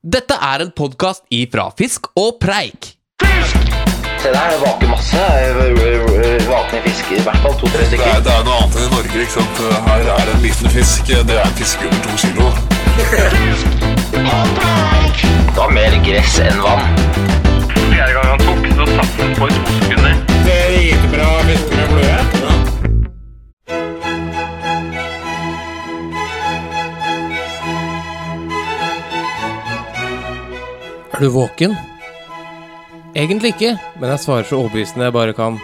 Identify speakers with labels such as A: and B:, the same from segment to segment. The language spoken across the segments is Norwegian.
A: Dette er en podkast ifra Fisk og Preik. Fisk!
B: Se der, det vaker masse vakne fisker. I hvert fall to-tre
C: Det er,
B: stykker.
C: det er noe annet enn i Norge. ikke sant? Her er en liten fisk. Det er en fisk under to kilo.
B: Det var mer gress enn vann.
D: Fjerde gang han tok, så satt han på i to sekunder.
E: Det Er du våken? Egentlig ikke, men jeg svarer så overbevisende jeg bare kan.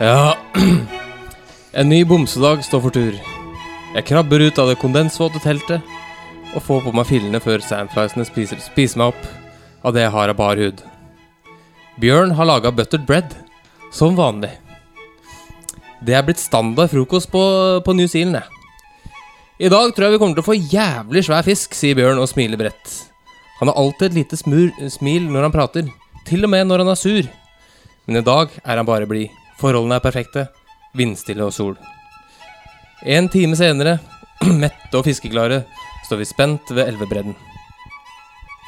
E: Ja En ny bomsedag står for tur. Jeg krabber ut av det kondensvåte teltet og får på meg fillene før sandfliesene spiser, spiser meg opp av det jeg har av bar hud. Bjørn har laga buttered bread, som vanlig. Det er blitt standard frokost på, på New Zealand, jeg. I dag tror jeg vi kommer til å få jævlig svær fisk, sier Bjørn og smiler bredt. Han har alltid et lite smur, smil når han prater, til og med når han er sur. Men i dag er han bare blid. Forholdene er perfekte, vindstille og sol. En time senere, mette og fiskeklare, står vi spent ved elvebredden.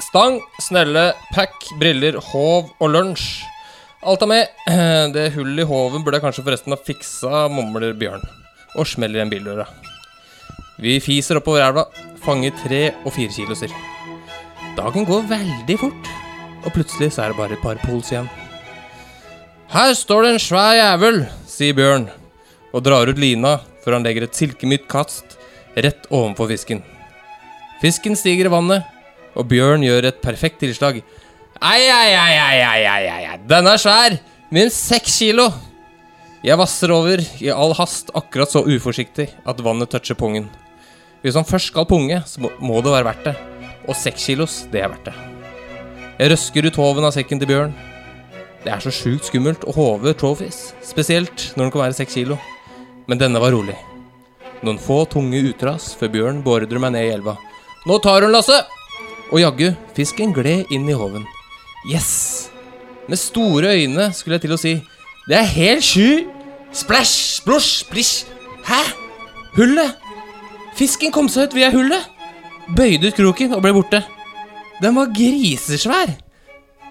E: Stang, snelle, pack, briller, håv og lunsj. Alt er med. Det hullet i håven burde jeg kanskje forresten ha fiksa, mumler Bjørn, og smeller igjen bildøra. Vi fiser oppover elva, fanger tre og fire kiloser. Dagen går veldig fort, og plutselig så er det bare et par pols igjen. Her står det en svær jævel, sier Bjørn, og drar ut lina før han legger et silkemykt kast rett ovenfor fisken. Fisken stiger i vannet, og Bjørn gjør et perfekt tilslag. Ei, ei, ei, ei, ei, ei, ei, denne er svær, minst seks kilo. Jeg vasser over i all hast, akkurat så uforsiktig at vannet toucher pungen. Hvis han først skal punge, så må det være verdt det. Og seks kilos, det er verdt det. Jeg røsker ut håven av sekken til Bjørn. Det er så sjukt skummelt å håve trophies, spesielt når den kan være seks kilo. Men denne var rolig. Noen få tunge utras før Bjørn beordrer meg ned i elva. Nå tar hun, Lasse! Og jaggu, fisken gled inn i håven. Yes! Med store øyne skulle jeg til å si. Det er helt sju! Splash, splosj, splish. Hæ? Hullet? Fisken kom seg ut via hullet. Bøyde ut kroken og ble borte. Den var grisesvær,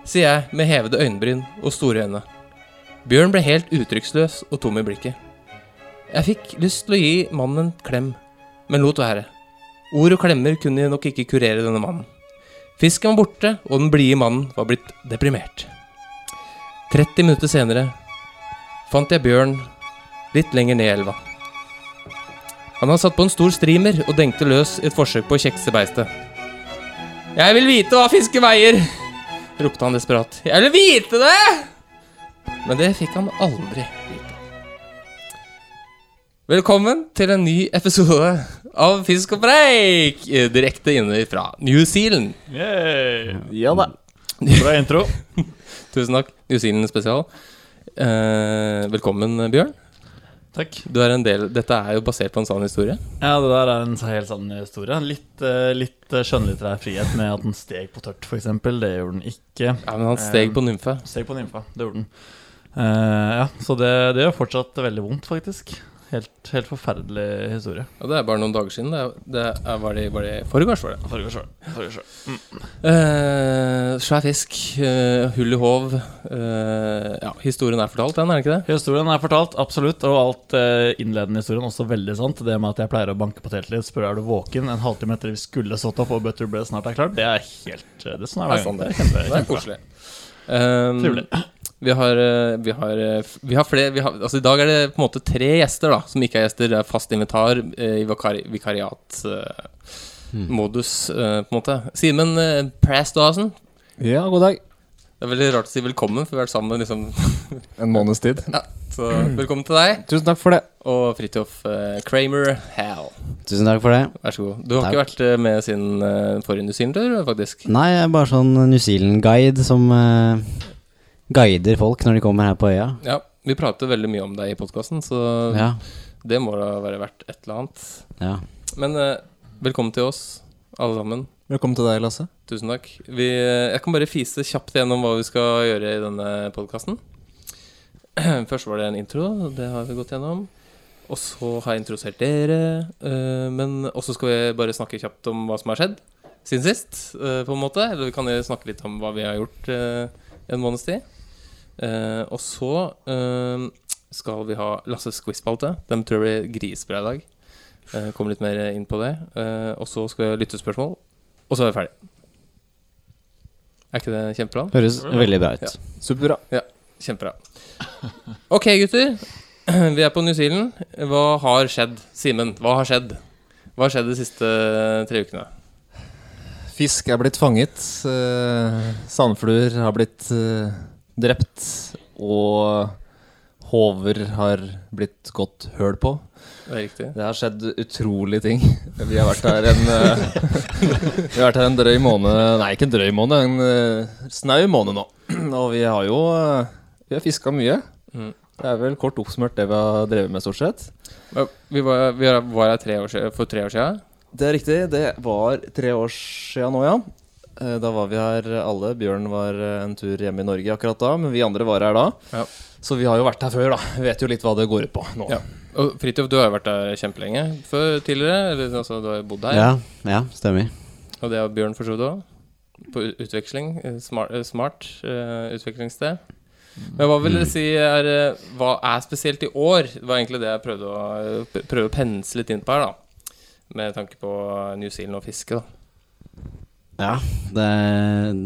E: sier jeg med hevede øyenbryn og store øyne. Bjørn ble helt uttrykksløs og tom i blikket. Jeg fikk lyst til å gi mannen en klem, men lot være. Ord og klemmer kunne nok ikke kurere denne mannen. Fisken var borte, og den blide mannen var blitt deprimert. 30 minutter senere fant jeg Bjørn litt lenger ned i elva. Han hadde satt på en stor streamer og dengte løs i et forsøk på å kjekse beistet. Jeg vil vite hva fisken veier! ropte han desperat. Jeg vil vite det! Men det fikk han aldri vite. Velkommen til en ny episode av Fisk og preik! eh, Direkte inne fra New Zealand.
F: Ja da. Bra intro.
E: Tusen takk. New Zealand spesial. Eh, velkommen, Bjørn.
F: Takk.
E: Du er en del, dette er jo basert på en sann historie.
F: Ja, det der er en helt sann historie. Litt, eh, litt eh, skjønnlitterær frihet med at den steg på tørt, f.eks. Det gjorde den ikke.
E: Ja, men han steg på nymfe.
F: Steg på nymfa, det gjorde den. Uh, ja, så det, det gjør fortsatt veldig vondt, faktisk. Helt, helt forferdelig historie.
E: Ja, det er bare noen dager siden. Det, er, det er, var det, var det foregårs, var det?
F: Farger var det. Mm.
E: Eh, svær fisk, eh, hull i håv. eh, ja, historien er fortalt, den, er den ikke det?
F: Historien er fortalt, absolutt, og alt innledende historien også veldig sant. Det med at jeg pleier å banke på teltet litt, spørre er du våken en halvtime etter vi skulle stått opp og butter bread snart er klart, det er helt Det er sånn er
E: Det er
F: det.
E: sånn det er. koselig. Um,
F: Trivelig.
E: Vi har, eh, vi har, eh, vi har flere vi har, Altså I dag er det på en måte tre gjester da som ikke er gjester. Det er fast invitar eh, i vikari, vikariatmodus, eh, på en måte. Simen uh, Preståsen.
G: Ja, god dag.
E: Det er veldig rart å si velkommen, for vi har vært sammen liksom
G: En måneds tid.
E: Ja, så velkommen til deg.
G: Tusen takk for det.
E: Og Fridtjof uh, Kramer Hal.
H: Tusen takk for det.
E: Vær så god. Du har ikke vært med siden uh, forrige New Zealand-tur, faktisk?
H: Nei, jeg er bare sånn New Zealand-guide som eh, guider folk når de kommer her på øya.
E: Ja. Vi prater veldig mye om deg i podkasten, så
H: Ja.
E: det må da være verdt et eller annet.
H: ja.
E: Men eh, velkommen til oss, alle sammen.
G: Velkommen til deg, Lasse.
E: Tusen takk. Vi, eh, jeg kan bare fise kjapt gjennom hva vi skal gjøre i denne podkasten. Først var det en intro, det har vi gått gjennom. Og så har jeg introdusert dere. eh, men også skal vi bare snakke kjapt om hva som har skjedd siden sist, på en måte. Eller vi kan snakke litt om hva vi har gjort en måneds tid. Eh, og så uh, skal vi ha Lasses quizspalte. Den tror jeg blir grisbra i dag. Uh, kommer litt mer inn på det. Eh, og så skal vi ha lyttespørsmål. Og så er vi ferdig. Er ikke det kjempebra?
H: Høres veldig bra ut.
E: Ja.
G: Superbra.
E: Kjempebra. Ok, gutter. Vi er på New Zealand. Hva har skjedd? Simen, hva har skjedd? Hva har skjedd de siste tre ukene?
G: Fisk er blitt fanget. sandfluer har blitt drept. Og håver har blitt gått høl på.
E: Det er riktig.
G: Det har skjedd utrolige ting. Vi har vært her en eh, Vi har vært her en drøy måned Nei, ikke en drøy måned, en eh, snau måned nå. Og vi har jo eh, Vi har fiska mye.
E: Mm.
G: Det er vel kort oppsummert det vi har drevet med, stort sett.
E: Vi var, vi var her tre år siden, for tre år siden.
G: Det er riktig. Det var tre år siden nå, ja. Eh, Da var vi her alle. Bjørn var eh, en tur hjemme i Norge akkurat da, men vi andre var her da.
E: Ja.
G: Så vi har jo vært her før, da. Vi vet jo litt hva det går ut på nå.
E: Ja. Og Fridtjof, du har jo vært her kjempelenge før tidligere. Eller altså, du har jo bodd her.
H: Ja, ja, stemmer.
E: Og det har Bjørn for så vidt òg. På utveksling. eh, Smart, eh, smart uh, utvekslingssted. Men hva vil dere si er eh, Hva er spesielt i år? Det var egentlig det jeg prøvde å, eh, prøvde å pensle litt inn på her, da. Med tanke på New Zealand og fiske, da.
H: Ja, det,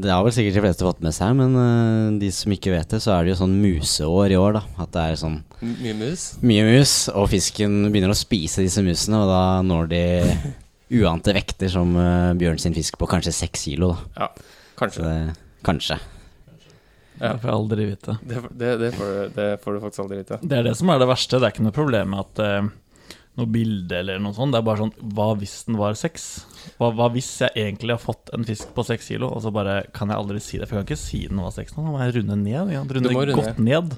H: det har vel sikkert de fleste fått med seg, men uh, de som ikke vet det, så er det jo sånn museår i år, da. At det er sånn
E: M- Mye mus.
H: mye mus, og fisken begynner å spise disse musene, og da når de uante vekter som uh, Bjørn sin fisk på kanskje seks kilo, da. Ja,
E: Kanskje.
H: det, kanskje.
E: Ja.
F: Det får jeg aldri vite.
E: Det, det, det, får, du- det får du faktisk aldri vite.
F: Det er det som er det verste. Det er ikke noe problem med at eh, noe bilde eller noe sånt. Det er bare sånn Hva hvis den var seks? Hva, hva hvis jeg egentlig har fått en fisk på seks kilo, og så bare kan jeg aldri si det? For jeg kan ikke si den var seks nå. Da må jeg runde ned. Ja. Runde
E: runde
F: godt ned.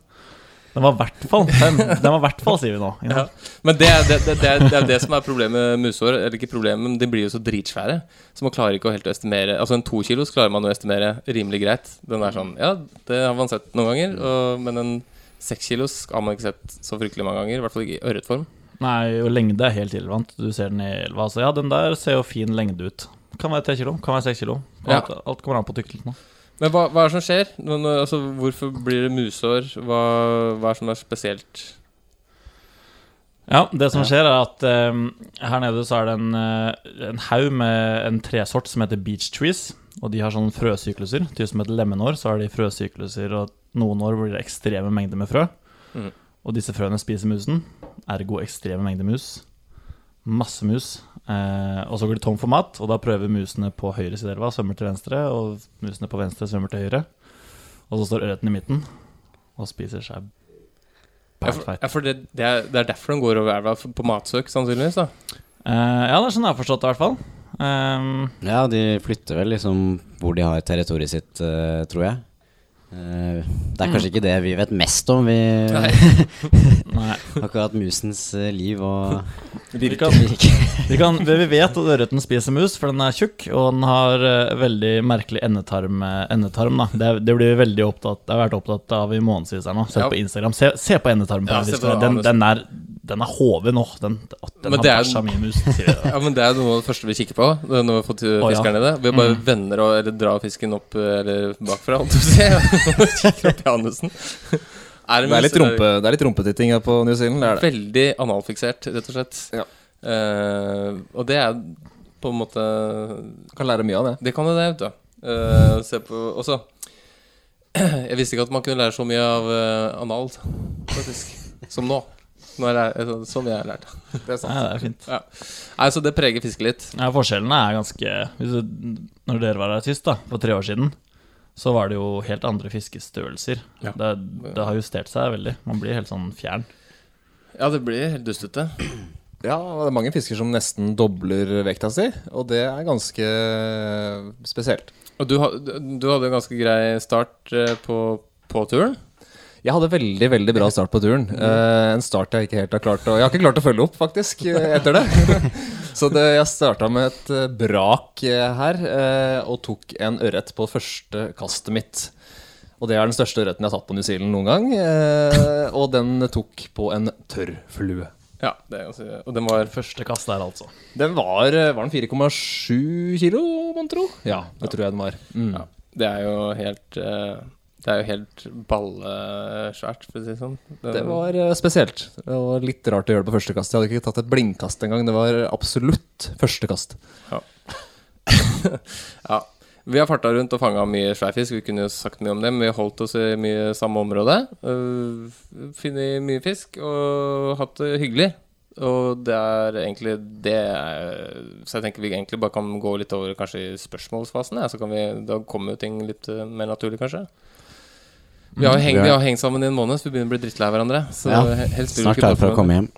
F: Den var i hvert fall fem. Den var i hvert fall, sier vi nå. Ja.
E: Men det, er- det, det, det, er, det er det som er problemet med musehår. Eller ikke problemet, men de blir jo så dritsvære. Så man klarer ikke å helt estimere Altså en tokilos klarer man å estimere rimelig greit. Den er sånn Ja, det har man sett noen ganger. Og, men en seks kilos har man ikke sett så fryktelig mange ganger. I hvert fall ikke i ørretform.
F: Nei, og lengde er helt irrelevant. Du ser den i elva. Altså, ja, den der ser jo fin lengde ut. Kan være tre kilo, kan være seks kilo.
E: Ja.
F: Alt, kommer an på tykkelsen.
E: Men hva, hva er det som skjer? Nå, nå, altså, hvorfor blir det musehår? Hva, hva er det som er spesielt?
F: Ja, det som skjer er at eh, her nede så er det en, eh, en haug med en tresort som heter beach trees. Og de har sånne frøsykluser. Typ som et lemenår så har de frøsykluser, og noen år blir det ekstreme mengder med frø.
E: Mhm.
F: Og disse frøene spiser musen. Ergo ekstreme mengder mus. Masse mus. Eh, og så går de tom for mat, og da prøver musene på høyre side av elva svømmer til venstre, og musene på venstre svømmer til høyre. Og så står ørreten i midten og spiser seg
E: Ja, for, ja, for det, det, er, det er derfor den går over elva, på matsøk, sannsynligvis. da
F: Eh, ja, det er sånn jeg har forstått det, i hvert fall. Um,
H: Ja, de flytter vel liksom hvor de har territoriet sitt, eh, tror jeg. Eh, det er kanskje ikke det vi vet mest om, vi
F: nei.
H: akkurat musens eh, liv og
F: Vi kan, vi, kan, vi vet at ørreten spiser mus, for den er tjukk, og den har eh, veldig merkelig endetarm. endetarm da. det, det blir vi veldig opptatt Det har vært opptatt av i månedsvis her nå. Se
E: Ja.
F: på Instagram. Se, se på endetarmen.
E: Ja,
F: den
E: se på
F: fisken.
E: den,
F: er, den er hoven nå. Den, den har
E: det er-
F: bæsja mye mus.
E: Ja, men Det er noe av det første vi kikker på når vi har fått
F: fiskeren
E: fiskeren nede. Vi bare
F: Mm.
E: vender og eller drar fisken opp eller bakfra, holdt jeg på å si, og kikker opp i anusen. Er
G: Det er litt, rumpe, det er litt rumpetitting her på New Zealand. Det er det.
E: Veldig analfiksert, rett og slett.
G: Ja.
E: Uh, og det er på en måte
G: Kan lære mye av det.
E: Det kan jo det, vet du. Uh, se på også Jeg visste ikke at man kunne lære så mye av uh, anal, faktisk, som nå. Nå jeg, altså, som jeg har lært.
G: Det er sant.
F: Nei, det er fint.
E: Nei, så det preger fisket litt.
F: Ja, forskjellene er ganske hvis du, Når dere var her sist, da, for tre år siden, så var det jo helt andre fiskestørrelser.
E: Ja.
F: Det, det har justert seg veldig. Man blir helt sånn fjern.
E: Ja, det blir helt dustete.
G: Ja, det er mange fisker som nesten dobler vekta si, og det er ganske spesielt.
E: Og du, du hadde en ganske grei start eh, på, på turen.
G: Jeg hadde veldig veldig bra start på turen. Uh, en start jeg ikke helt har klart å Jeg har ikke klart å følge opp, faktisk, eh, etter det. Så det, jeg starta med et eh, brak eh, her, eh, og tok en ørret på første kastet mitt. Og det er den største ørreten jeg har tatt på New Zealand noen gang. Eh, og den tok på en tørrflue.
E: Ja, det er ganske Og den var
F: Første kast der, altså.
G: Den var, var den 4,7 kilo, mon tro? Ja, det tror jeg den var. Mm.
E: ja, Det er jo helt eh, Det er jo helt ballesvært, for å si det sånn.
G: Det var eh, spesielt. Det var litt rart å gjøre det på første kast. Jeg hadde ikke tatt et blindkast engang. Det var absolutt første kast.
E: Ja. Vi har farta rundt og fanga mye sværfisk. Vi kunne jo sagt mye om det, men vi har holdt oss i mye samme område. Uh, Funnet mye fisk og hatt det hyggelig. Og det er egentlig det Så jeg tenker vi egentlig bare kan gå litt over kanskje i spørsmålsfasen. Ja, så kan vi, da kommer jo ting litt eh, mer naturlig, kanskje. Vi har hengt, vi har hengt sammen i en måned, så vi begynner å bli drittlei hverandre. Så
H: Ja,
E: helst
H: Snart
E: er
H: det for å komme hjem.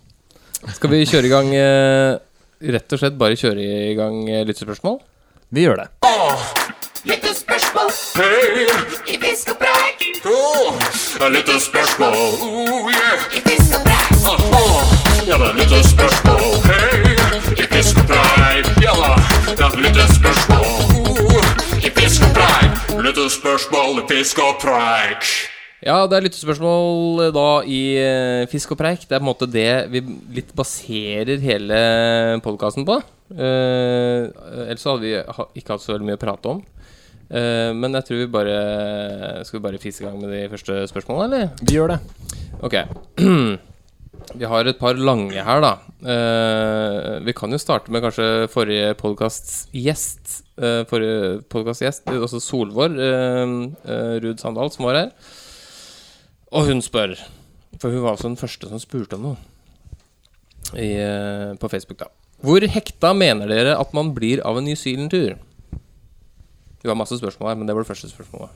E: Skal vi kjøre i gang eh, Rett og slett bare kjøre i gang eh, lyttespørsmål?
G: Vi gjør det.
A: Oh, litt spørsmål. Oh, yeah. Åh, Ja da, litt spørsmål. Hei, i fisk og preik. Ja da, ja, litt spørsmål. Oh, I fisk og preik. Lyttespørsmål i fisk og preik.
E: Ja, det er lyttespørsmål eh, da i eh, Fisk og preik. Det er på en måte det vi litt baserer hele podkasten på. Uh, ellers så hadde vi ha, ikke hatt så veldig mye å prate om. Uh, men jeg tror vi bare Skal vi bare fise i gang med de første spørsmålene, eller?
G: Vi gjør det.
E: Ok. Vi har et par lange her, da. Eh, vi kan jo starte med kanskje forrige podkasts gjest. Eh, forrige podkasts gjest, også Solvår eh, eh, Ruud Sandal, som var her. Og hun spør, for hun var også den første som spurte om noe i, eh, på Facebook, da. Hvor hekta mener dere at man blir av en New Zealand-tur? Det var masse spørsmål her, men det var det første spørsmålet.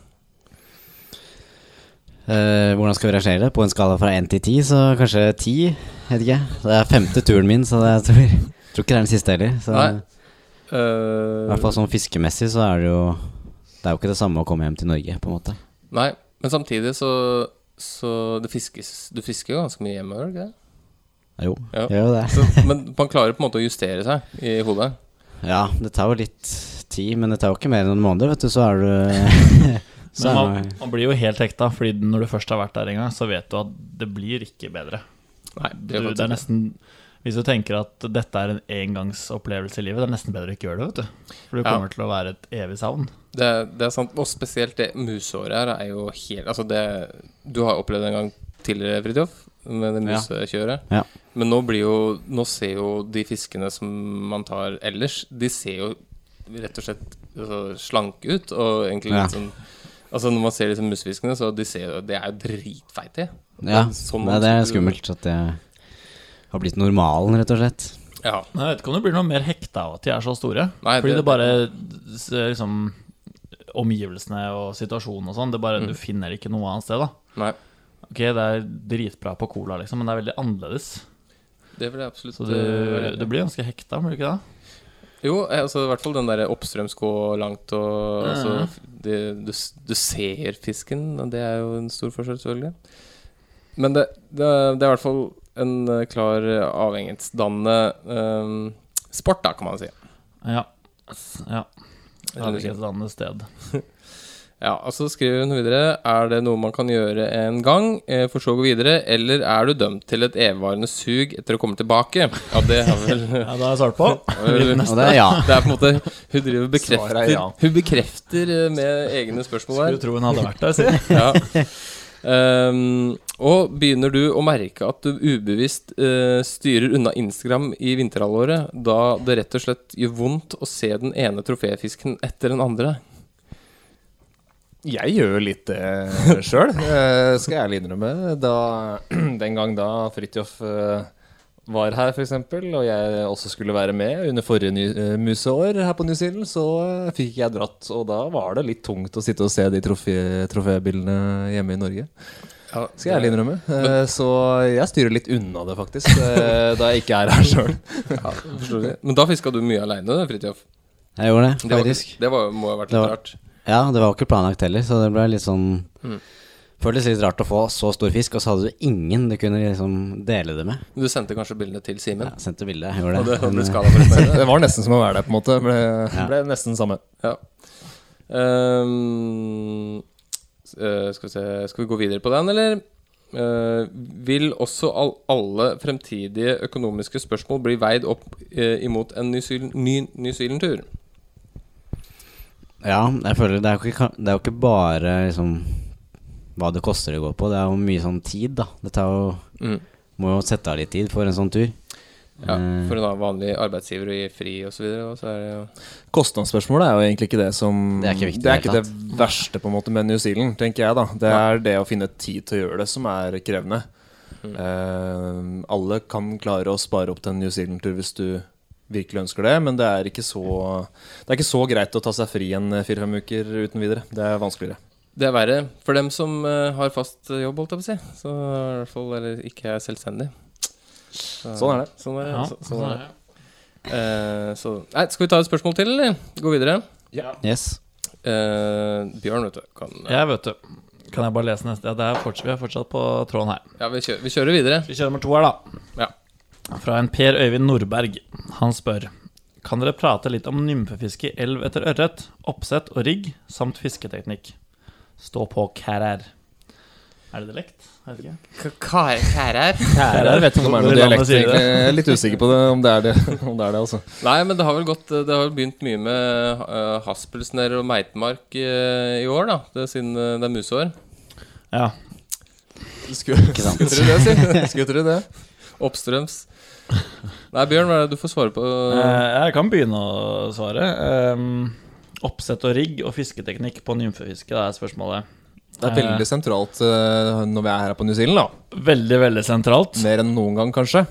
H: Eh, hvordan skal vi rangere det? På en skala fra 1 til 10, så kanskje 10? Vet ikke. Det er femte turen min, så det, jeg tror, tror ikke det er den siste heller. Så
E: Nei.
H: I
E: Eh,
H: hvert fall sånn fiskemessig så er det jo Det er jo ikke det samme å komme hjem til Norge, på en måte.
E: Nei, men samtidig så, så det fiskes Du fisker jo ganske mye hjemme, gjør du ikke det?
H: Jo,
E: Ja.
H: gjør jo det.
E: Så, men man klarer på en måte å justere seg i hodet.
H: Ja, det tar jo litt tid, men det tar jo ikke mer enn noen måneder, vet du, så er du
F: Men man,
H: man,
F: blir jo helt hekta, Fordi når du først har vært der en gang, så vet du at det blir ikke bedre.
E: Nei, det er
F: det er nesten Hvis du tenker at dette er en engangsopplevelse i livet, det er nesten bedre å ikke gjøre det. vet du For det
E: Ja.
F: kommer til å være et evig savn.
E: det, det er sant. Og spesielt det musåret her er jo helt Altså, det Du har opplevd det en gang tidligere, Fridtjof, med det
H: Ja.
E: musekjøret.
H: Ja.
E: Men nå blir jo Nå ser jo de fiskene som man tar ellers, de ser jo rett og slett altså, slanke ut. Og egentlig
H: Ja.
E: litt sånn Altså Når man ser disse musefiskene, så de ser De er jo dritfeite.
H: Ja,
E: Sånn
H: nei, det er skummelt at det har blitt normalen, rett og slett.
E: Ja.
F: Jeg vet ikke om det blir noe mer hekta av at de er så store.
E: Nei,
F: Fordi
E: det-
F: det, bare liksom Omgivelsene og situasjonen og sånn, det bare du finner ikke noe annet sted, da.
E: Nei,
F: Ok, det er dritbra på cola, liksom, men det er veldig annerledes.
E: det blir absolutt
F: Så
E: eh,
F: du, du blir ganske hekta, blir du ikke det?
E: Jo, altså, i hvert fall den der oppstrøms gå langt og
F: mm.
E: altså, det, du, du ser fisken, og det er jo en stor forskjell, selvfølgelig. Men det, det, er- det er i hvert fall en klar avhengighetsdannende um, sport, da, kan man si.
F: Ja. Ja. Annet sted.
E: Ja, og så skriver hun videre Er det noe man kan gjøre en gang, eh, for så å gå videre, eller er du dømt til et evigvarende sug etter å komme tilbake? Ja, det har vel
F: Ja, det har jeg svart på.
H: Og det er ja.
E: Det er på en måte Hun driver bekrefter
G: er ja.
E: Hun bekrefter eh, med egne spørsmål
F: Skulle tro hun hadde vært der, si.
E: Ja. Um, og begynner du å merke at du ubevisst uh, styrer unna Instagram i vinterhalvåret, da det rett og slett gjør vondt å se den ene troféfisken etter den andre?
G: Jeg gjør litt det sjøl, skal jeg ærlig innrømme. Da, den gang da Fridtjof eh, var her, f.eks., og jeg også skulle være med under forrige ny, eh, museår her på New Zealand, så eh, fikk jeg dratt. Og da var det litt tungt å sitte og se de trofé, trofébildene hjemme i Norge.
E: Ja,
G: Skal jeg ærlig innrømme. Eh, Så jeg styrer litt unna det, faktisk, eh, da jeg ikke er her sjøl.
E: Ja. Men da fiska du mye aleine, Fridtjof?
H: Jeg gjorde det,
E: Det, var- det var, må ha vært litt rart.
H: Ja, det var ikke planlagt heller, så det ble litt sånn
E: Mm.
H: Føltes litt rart å få så stor fisk, og så hadde du ingen du kunne liksom dele det med.
E: Du sendte kanskje bildene til Simen?
H: Ja, sendte bildet, jeg gjorde
E: Og
H: det.
E: det ble
H: Men,
E: skada for litt mer?
G: Det var nesten som å være der, på en måte. Ble,
H: Ja.
G: ble nesten samme.
E: Ja. Um, eh, skal vi se Skal vi gå videre på den, eller? Uh, vil også all, alle fremtidige økonomiske spørsmål bli veid opp uh, imot en New Zealand- ny New Zealand-tur?
H: Ja, jeg føler det er jo ikke, det er jo ikke bare liksom hva det koster å gå på. Det er jo mye sånn tid, da. Det tar jo
E: Mm.
H: Må jo sette av litt tid for en sånn tur.
E: Ja,
H: Eh,
E: for en vanlig arbeidsgiver å gi fri. Så, videre, og så er det jo
G: Kostnadsspørsmålet er jo egentlig ikke det som
H: Det er ikke viktig
G: Det er ikke det verste på en måte med New Zealand, tenker jeg. da Det er det å finne tid til å gjøre det som er krevende. Eh, alle kan klare å spare opp til en New Zealand-tur hvis du virkelig ønsker det, men det er ikke så Det er ikke så greit å ta seg fri en fire-fem uker uten videre. Det er vanskeligere.
E: Det er verre for dem som eh, har fast jobb, holdt jeg på å si. Så i hvert fall eller ikke er selvstendig. Så,
G: Sånn er det.
E: Sånn er,
F: Ja,
E: så, sånn er det. Eh, så Nei, skal vi ta et spørsmål til, eller? Gå videre.
H: Yes.
E: Uh, Bjørn, vet du. Kan,
F: Jeg vet du. Kan jeg bare lese neste? Ja, det er fortsatt, vi er fortsatt på tråden her.
E: Ja, vi kjører, vi kjører videre.
F: Vi kjører nummer to her, da.
E: Ja.
F: Fra en Per Øyvind Nordberg. Han spør Kan dere prate litt om nymfefiske i elv etter ørret, oppsett og rigg, samt fisketeknikk? Stå på kærer. Er det dialekt? Jeg vet.
E: Kærer?
G: Vet ikke om det er noe dialekt. Jeg er litt usikker på det, om det er det. Om det, er det altså.
E: Nei, men det har vel gått Det har begynt mye med uh, Haspelsner og Meitemark eh, i år, da. Det er siden eh, det er museår.
F: Ja.
G: Skulle tro det, si. Skulle tro det.
E: Oppstrøms. Nei, Bjørn, hva er det du får svare på?
F: Eh, jeg kan begynne å svare. Um, oppsett og rigg og fisketeknikk på nymfefiske, det er spørsmålet.
G: Det er veldig sentralt eh, når vi er her på New Zealand, da.
F: Veldig, veldig sentralt.
G: Mer enn noen gang, kanskje.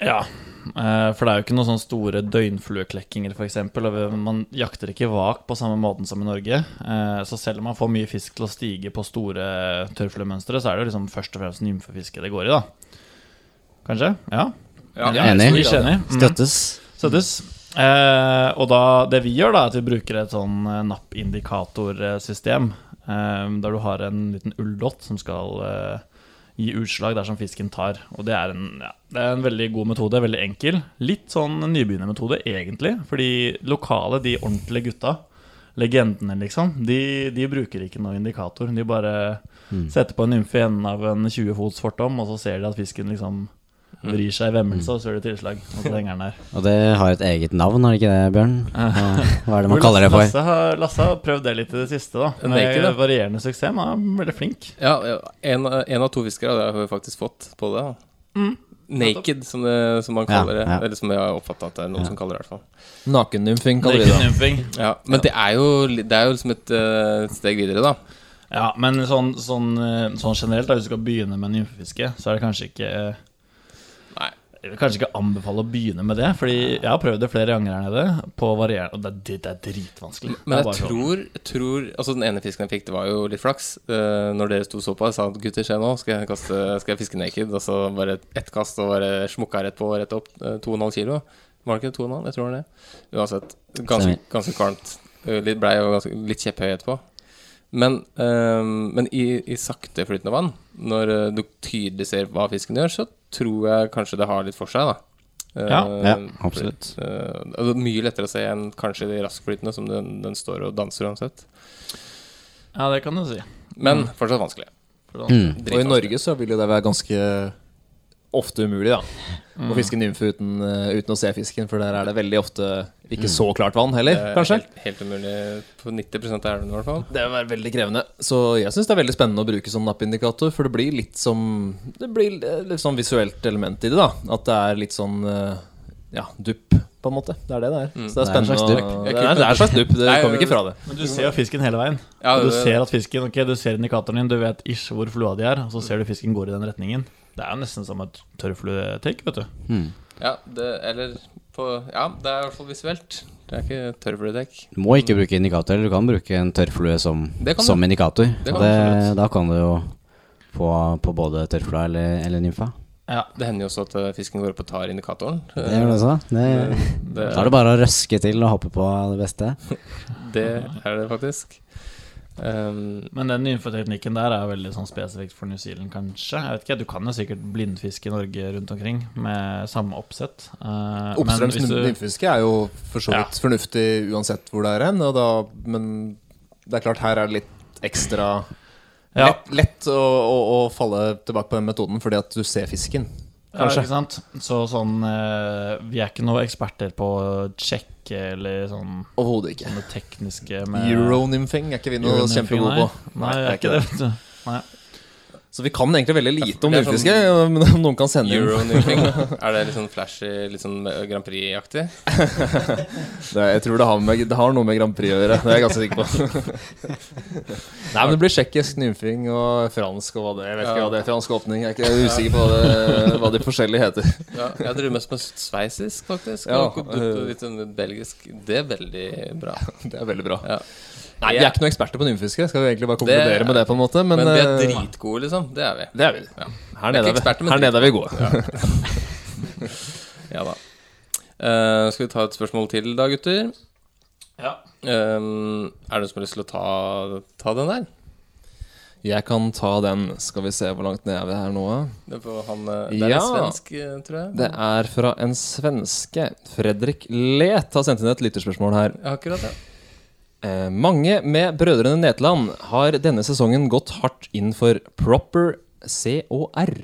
F: Ja, eh, for det er jo ikke noen sånne store døgnflueklekkinger f.eks. Man jakter ikke vak på samme måten som i Norge. Eh, Så selv om man får mye fisk til å stige på store tørrfluemønstre, så er det jo liksom først og fremst nymfefiske det går i, da. Kanskje? Ja.
E: Ja,
H: Enig.
F: Ikke enig. Mm.
H: Støttes.
F: Støttes. Eh, og da, det vi gjør, da, er at vi bruker et sånn eh, nappindikatorsystem. Eh, der du har en liten ulldott som skal eh, gi utslag dersom fisken tar. Og det er, en, ja, det er en veldig god metode. Veldig enkel. Litt sånn nybegynnermetode, egentlig. Fordi lokale, de ordentlige gutta, legendene, liksom, de, de bruker ikke noe indikator. De bare setter på en nymfe i enden av en 20 fots fortom, og så ser de at fisken liksom vrir seg i vemmelse, og så gjør det tilslag. Og så henger den der.
H: Og det har et eget navn, har det ikke det, Bjørn? Hva er det man kaller det for?
F: Lasse har, Lasse har prøvd det litt i det siste, da.
E: En
F: det
E: naked, da.
F: varierende suksess. Men han er veldig flink.
E: Ja, ja en, en av to fiskere har vi faktisk fått på det. da. Naked, som, det, som man
H: Ja,
E: kaller det. Eller som jeg har oppfatta at det er noen som kaller det. i hvert fall.
G: Nakennymfing kaller vi det.
E: Ja, Men det er jo, det er jo liksom et eh, steg videre, da.
F: Ja, men sånn, sånn, eh, sånn generelt, da, hvis du skal begynne med nymfefiske, så er det kanskje ikke
E: Nei.
F: Jeg vil kanskje ikke anbefale å begynne med det, Fordi jeg har prøvd det flere ganger her nede, på varier, Og det, er- det er dritvanskelig.
E: Men jeg
F: sånn.
E: tror, jeg tror Altså Den ene fisken jeg fikk, det var jo litt flaks. Uh, når dere sto så på, jeg sa gutter, se nå, skal jeg, kaste, skal jeg fiske naked. Og så bare ett kast og bare smukka rett på og rett opp. eh, To og en halv kilo. Var det ikke to og en halv? Jeg tror det var det. Uansett. Ganske, ganske kvalmt. Eh, Litt blei og ganske, litt kjepphøy etterpå. Men, eh, men i, i sakteflytende vann, når eh, du tydelig ser hva fisken gjør, så tror jeg kanskje det har litt for seg, da.
F: Ja,
H: Ja,
E: ja,
H: absolutt.
E: Uh, det er mye lettere å se enn kanskje de raskflytende, som den, den står og danser uansett.
F: Ja, det kan du si.
E: Men fortsatt vanskelig.
H: Mm.
G: Og i Norge så vil jo det være ganske ofte umulig, da.
F: Mm.
G: Å fiske nymfe uten, eh, uten å se fisken, for der er det veldig ofte ikke så klart vann heller,
E: er
G: kanskje.
E: Helt, helt umulig på 90 av elvene, i hvert fall.
G: Det vil være veldig krevende. Så jeg syns det er veldig spennende å bruke som nappindikator, for det blir litt som Det blir litt sånn visuelt element i det, da. At det er litt sånn eh, ja, dupp, på en måte. Det er det det er. Så det er
H: Det er en slags dupp.
G: Det er, det er en slags dupp. Det
E: Nei,
G: kommer ikke fra det.
F: Men du ser jo fisken hele veien.
E: Ja,
F: og du ser at fisken Ok, du ser indikatoren din, du vet ish hvor flua di er, og så ser du fisken går i den retningen. Det er jo nesten som et tørrfluetek, vet du.
H: Mm.
E: Ja, det, eller på Ja, det er i hvert fall visuelt. Det er ikke tørrfluedekk.
H: Du må ikke bruke indikator, eller du kan bruke en tørrflue som, som indikator.
E: Det kan
H: det, da kan du jo få på både tørrflua eller, eller nymfa.
F: Ja.
E: Det hender jo også at eh, fisken går opp og tar indikatoren.
H: Det gjør det også. Det,
E: Det,
H: da er det bare å røske til og hoppe på det beste.
E: det er det faktisk. Um,
F: Men den nymfeteknikken der er veldig sånn spesifikt for New Zealand, kanskje. Jeg vet ikke, Du kan jo sikkert blindfiske i Norge rundt omkring med samme oppsett. Uh, men
G: Oppstrøms
F: du-
G: nymfefiske er jo for så vidt fornuftig uansett hvor det er hen. Da, men det er klart, her er det litt ekstra
F: Ja.
G: Lett, lett å, å, å falle tilbake på den metoden fordi at du ser fisken.
F: Ja, ikke sant? Så sånn eh, Vi er ikke noen eksperter på å sjekke eller sånn
G: Overhodet ikke.
F: sånne tekniske med
G: Euronymfing er ikke vi noe kjempegode på.
F: Nei, nei, jeg er ikke det. Nei.
G: Så vi kan egentlig veldig lite om
E: det er sånn-
G: men om noen kan sende inn
E: Euronymping. er det litt sånn flashy, litt sånn Grand Prix-aktig?
G: det, Jeg tror det har, med, det har noe med Grand Prix å gjøre. Det er jeg ganske sikker på. Nei, men det blir tsjekkisk, nymfing og fransk og hva det Jeg vet ikke
E: Ja.
G: hva det er. Fransk åpning. Jeg er ikke usikker på det, hva de forskjellige heter.
E: Ja, jeg driver mest med sveisisk, faktisk.
G: Ja,
E: og litt sånn belgisk. Det er veldig bra.
G: Det er veldig bra.
E: Ja.
G: Nei, Vi er ikke noen eksperter på nymfiske. Skal vi egentlig bare konkludere
E: Det-
G: med det? på en måte Men,
E: Men vi er
G: eh,
E: dritgode, liksom. Det er vi.
G: Det er vi.
E: Ja.
G: Her
E: er
G: nede er vi, her nede er vi gode.
E: Ja da. Uh, skal vi ta et spørsmål til da, gutter?
F: Ja.
E: Eh, er det noen som har lyst til å ta, ta den der?
G: Jeg kan ta den. Skal vi se hvor langt ned er vi her nå?
E: Det er, på han, det er
G: Ja.
E: en svensk, tror jeg.
G: Det er fra en svenske. Fredrik Let har sendt inn et lytterspørsmål her.
E: Akkurat det.
G: Eh, mange med Brødrene Netland har denne sesongen gått hardt inn for proper COR.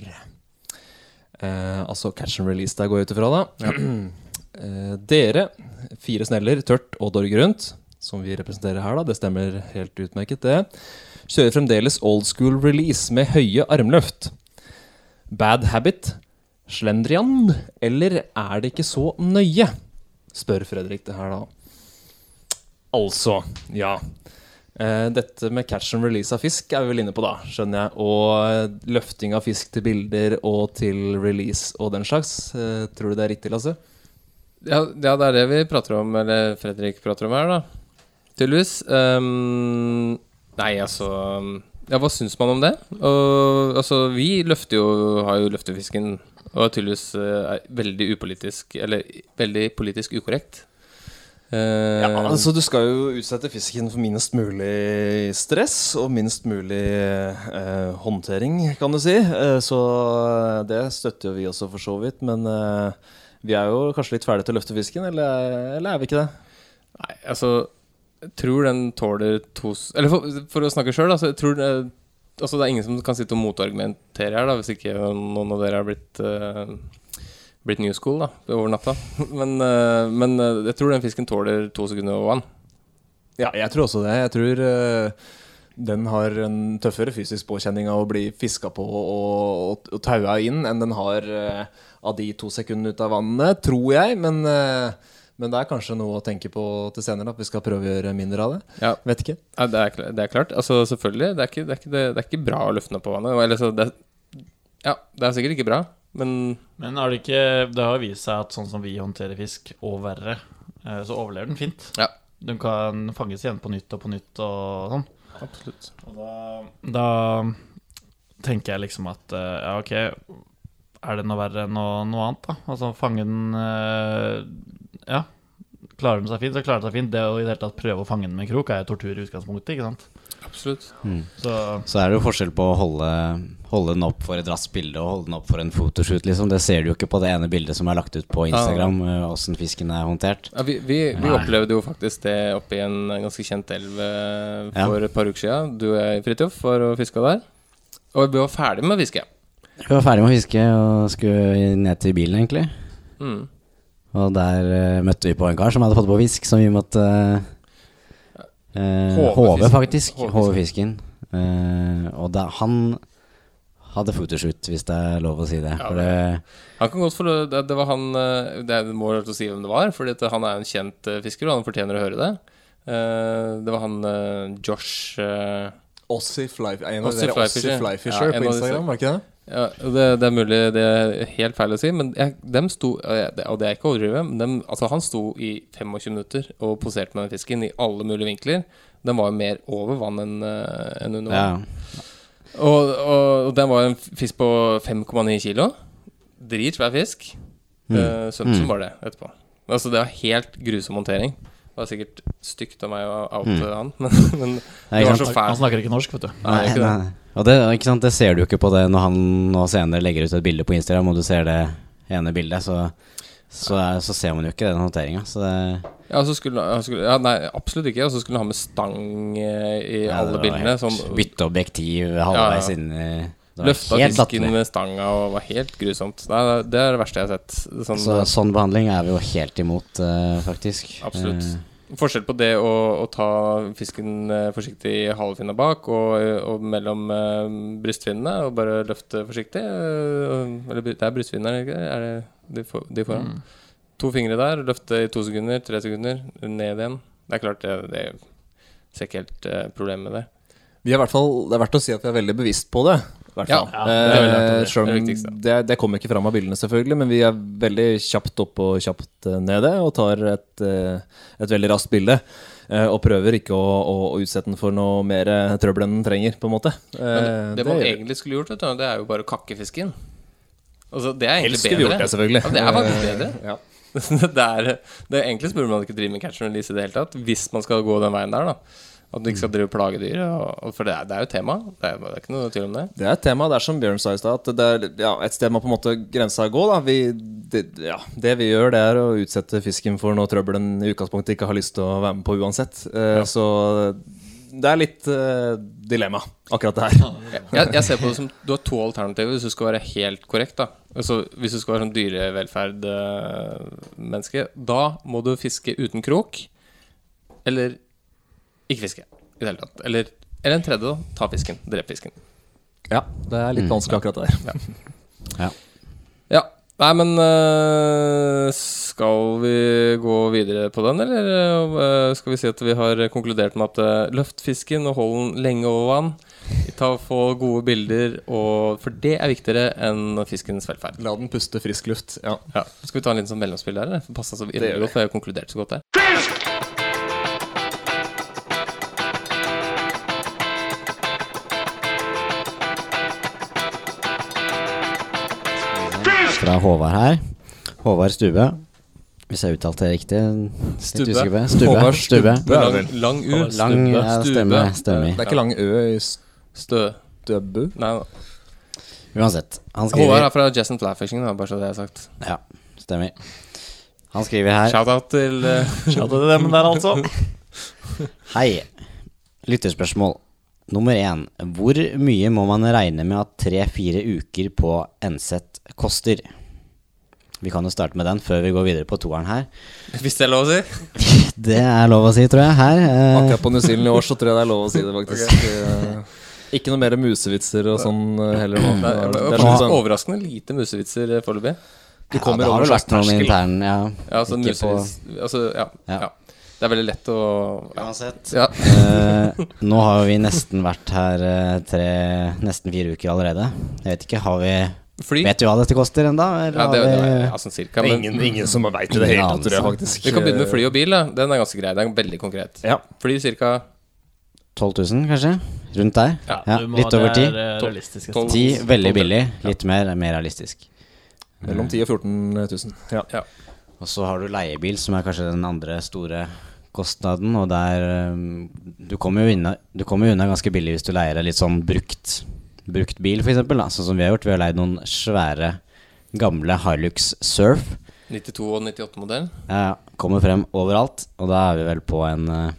G: Eh, altså catch and release der går jeg ut ifra, da. eh, dere, fire sneller, tørt og Dorg rundt, som vi representerer her, da, det stemmer helt utmerket, det, kjører fremdeles old school release med høye armløft. Bad habit, slendrian, eller er det ikke så nøye? Spør Fredrik det her, da. Altså, ja. Eh, dette med catch and release av fisk er vi vel inne på, da, skjønner jeg. Og eh, løfting av fisk til bilder og til release og den slags. Eh, tror du det er riktig, Lasse?
E: Ja, ja, det er det vi prater om, eller Fredrik prater om her, da. Tydeligvis. Um, nei, altså Ja, hva syns man om det? Og altså, vi løfter jo Har jo løftefisken og tydeligvis eh, er veldig upolitisk Eller veldig politisk ukorrekt. Eh,
G: Ja, altså Du skal jo utsette fisken for minst mulig stress og minst mulig eh, håndtering, kan du si. Eh, så det støtter jo vi også, for så vidt. Men eh, vi er jo kanskje litt ferdige til å løfte fisken, eller, eller er vi ikke det?
E: Nei, altså Jeg tror den tåler to Eller for, for å snakke sjøl, altså, jeg tror det, altså, det er ingen som kan sitte og motargumentere her, da, hvis ikke noen av dere har blitt Blitt new school da, over natta. Men, eh, men eh, jeg tror den fisken tåler to sekunder over vann.
G: Ja, jeg tror også det. Jeg tror eh, den har en tøffere fysisk påkjenning av å bli fiska på og, og, og taua inn enn den har av de to sekundene ut av vannet, tror jeg. Men, men det er kanskje noe å tenke på til senere, at vi skal prøve å gjøre mindre av det.
E: Ja.
G: Vet ikke.
E: Ja, det, er, det er klart. Altså, selvfølgelig. Det er ikke, det er ikke, det, er ikke bra å løfte den opp på vannet. Eller, så det, ja, det er sikkert ikke bra, men
F: Men har det ikke Det har vist seg at sånn som vi håndterer fisk, og verre, eh, så overlever den fint.
E: Ja.
F: Den kan fanges igjen på nytt og på nytt og sånn.
E: absolutt.
F: Og da, da tenker jeg liksom at eh, ja, ok, er det noe verre enn noe, noe annet, da? Altså fange den eh, Ja. Klarer den seg fint, så klarer den seg fint. Det å i det hele tatt prøve å fange den med krok er jo tortur i utgangspunktet, ikke sant?
E: Absolutt.
F: Så
H: Så er det jo forskjell på å holde, holde den opp for et raskt bilde og holde den opp for en fotoshoot, liksom. Det ser du jo ikke på det ene bildet som er lagt ut på Instagram, åssen ja. fisken er håndtert.
E: Ja, vi vi, vi opplevde jo faktisk det oppe i en ganske kjent elv for
H: Ja.
E: et par uker siden. Du og jeg, Fridtjof, var og fiska der. Og vi var ferdig med å fiske.
H: Vi var ferdig med å fiske og skulle ned til bilen, egentlig.
E: Mm.
H: Og der uh, møtte vi på en kar som hadde fått på fisk, som vi måtte uh,
E: Håve
H: Håve, faktisk.
E: Håve
H: Håve fisken. Eh, og da, han hadde photoshoot, hvis det er lov å si det.
E: Ja,
H: For det,
E: Han kan godt få det, det var han eh, Det er- må jeg å si hvem det var, Fordi han er en kjent eh, fisker, og han fortjener å høre det. Eh, det var han eh, Josh eh,
G: Ossie
E: Flyfisher.
G: Flyfisher
E: Ja,
G: på. Instagram, var ikke det?
E: Ja, det, det er mulig det er helt feil å si, men jeg, dem sto og det- er ikke å overdrive, men dem, altså han sto i 25 minutter og poserte med den fisken i alle mulige vinkler. Den var jo mer over vann enn en under under
H: ja.
E: Og, og, og den var en fisk på 5,9 kilo. Dritsvær fisk.
H: Mm.
E: Uh, Sømte som
H: Mm.
E: bare det etterpå. Altså, det var helt grusom håndtering. Det var sikkert stygt av meg å oute
H: Mm.
E: han, men, men
H: Nei,
E: det var så fælt.
F: han snakker ikke norsk, vet du.
E: Nei,
H: Nei,
E: det.
H: nei. Og det, ikke sant, det ser du jo ikke på det når han nå senere legger ut et bilde på Instagram, og du ser det ene bildet, så så, er, så ser man jo ikke den håndteringa.
E: Ja, så skulle, skulle, ja, nei, absolutt ikke. Og så skulle han ha med stang eh, i
H: ja,
E: alle bildene. Sånn,
H: Bytte objektiv halvveis
E: Ja, ja.
H: inn i
E: Løfta fisken med stanga og var helt grusomt. Nei, det er det verste jeg har sett. Sånn,
H: Så sånn behandling er vi jo helt imot, uh, faktisk.
E: Absolutt.
H: Eh,
E: Forskjell på det å, å ta fisken eh, forsiktig i halefinna bak og, og mellom uh, brystfinnene og bare løfte forsiktig. eh, eller det er brystfinnene, er det ikke det? Er det de, for, de foran? To fingre der, løfte i to sekunder, tre sekunder, ned igjen. Det er klart, det, det ser ikke helt uh, problemet med det.
G: Vi er i hvert fall, det er verdt å si at vi er veldig bevisst på det. Hvert fall.
E: ja, det
G: Eh,
E: det.
G: selv
E: Det
G: om
E: det
G: kommer ikke fram av bildene, selvfølgelig, men vi er veldig kjapt opp og kjapt eh, nede og tar et, eh, et veldig raskt bilde. Og prøver ikke å, å, å utsette den for noe mer trøbbel enn den trenger, på en måte.
E: Men det, man egentlig skulle gjort, du, det er jo bare å kakke fisken. Altså, det er egentlig bedre.
G: gjort det, selvfølgelig.
E: Ja, det er faktisk bedre.
G: Ja.
E: det er, det Egentlig burde man ikke drive med catch and release i det hele tatt, hvis man skal gå den veien der. da At du ikke skal drive og plage dyr. Og, og for det er, det er jo tema. Det er, det er ikke noe tvil om det.
G: Det er et tema. Det er som Bjørn sa i stad, at det er ja, et sted må på en måte grensa gå. Da. Vi, det, ja, det vi gjør, det er å utsette fisken for noe trøbbel den i utgangspunktet ikke har lyst til å være med på uansett. Ja. Så det er litt uh, dilemma, akkurat det her.
E: Jeg, jeg ser på det som Du har to alternativer hvis du skal være helt korrekt. da Altså Hvis du skal være sånn dyrevelferd-menneske, da må du fiske uten krok. Eller ikke fiske i det hele tatt. Eller, eller en tredje, da. Ta fisken. Drep fisken.
G: Ja, det er litt vanskelig akkurat det der.
H: ja.
E: Ja. Nei, men øh, skal vi gå videre på den, eller øh, skal vi si at vi har konkludert med at øh, løft fisken og hold den lenge over vann? Ta og Få gode bilder, og, for det er viktigere enn fiskens velferd.
G: La den puste frisk luft. Ja.
E: Ja. Skal vi ta en liten sånn mellomspill der? eller? For Passa så
G: gjør
E: innmari godt, for jeg har konkludert så godt der.
H: Fra Håvard her. Håvard Stube. Hvis jeg uttalte det riktig.
E: Stubbe.
H: Stubbe. Stubbe. Stube.
G: Håvard
H: Stube.
G: Stubbe.
E: Lang, lang U.
H: Lang, ja,
E: stube.
H: stemme. stemmer.
G: Det er ikke lang ø i
E: Stø.
G: Døbbu?
E: Nei,
H: Uansett. Han
E: Håvard er fra Jess and Flyfishing, bare så det er sagt.
H: Ja, stemmer. Han skriver her
E: Shout-out til uh,
F: Shout out til dem der, altså.
H: Hei. Lytterspørsmål. Nummer én. Hvor mye må man regne med at tre-fire uker på NZ koster? Vi kan jo starte med den før vi går videre på toeren her.
E: Hvis det er lov å si.
H: Det er lov å si, tror jeg, her. Eh,
G: Akkurat på New Zealand i år så tror jeg det er lov å si det, faktisk. Okay. Ikke noe mer musevitser og sånn eh, heller nå. Det er-
E: det
G: er
E: er
G: sånn, sånn,
E: overraskende lite musevitser eh, foreløpig.
G: du kommer
H: ja, det har
G: over
H: vel vært noen intern, ja.
E: Ja, altså, musevits altså, ja,
H: Ja.
E: ja. Det er veldig lett å.
H: Uansett.
E: ja.
H: uh, nå har vi nesten vært her tre, nesten fire uker allerede. Jeg vet ikke, har vi
E: Fly.
H: Vet du hva dette koster ennå?
E: Ja, det, det, ja, sånn cirka. Men
G: Ingen, ingen som veit det hele tatt, tror jeg faktisk.
E: vi kan begynne med fly og bil. Da. Den er ganske grei. Den er veldig konkret.
G: Ja.
E: Fly ca.
H: 12 000, kanskje? Rundt der?
E: Ja,
F: ja
H: litt over
F: 10.
H: 10.
F: er, eh,
H: veldig billig. Litt mer, mer realistisk.
G: Mellom 10 og 14 000. Ja.
H: Og så har du leiebil, som er kanskje den andre store kostnaden. Og der um, Du kommer jo unna, du kommer unna ganske billig hvis du leier deg litt sånn brukt, brukt bil, f.eks. Sånn som vi har gjort. Vi har leid noen svære, gamle Hilux Surf.
E: 92 og 98-modell.
H: Ja, kommer frem overalt. Og da er vi vel på en uh,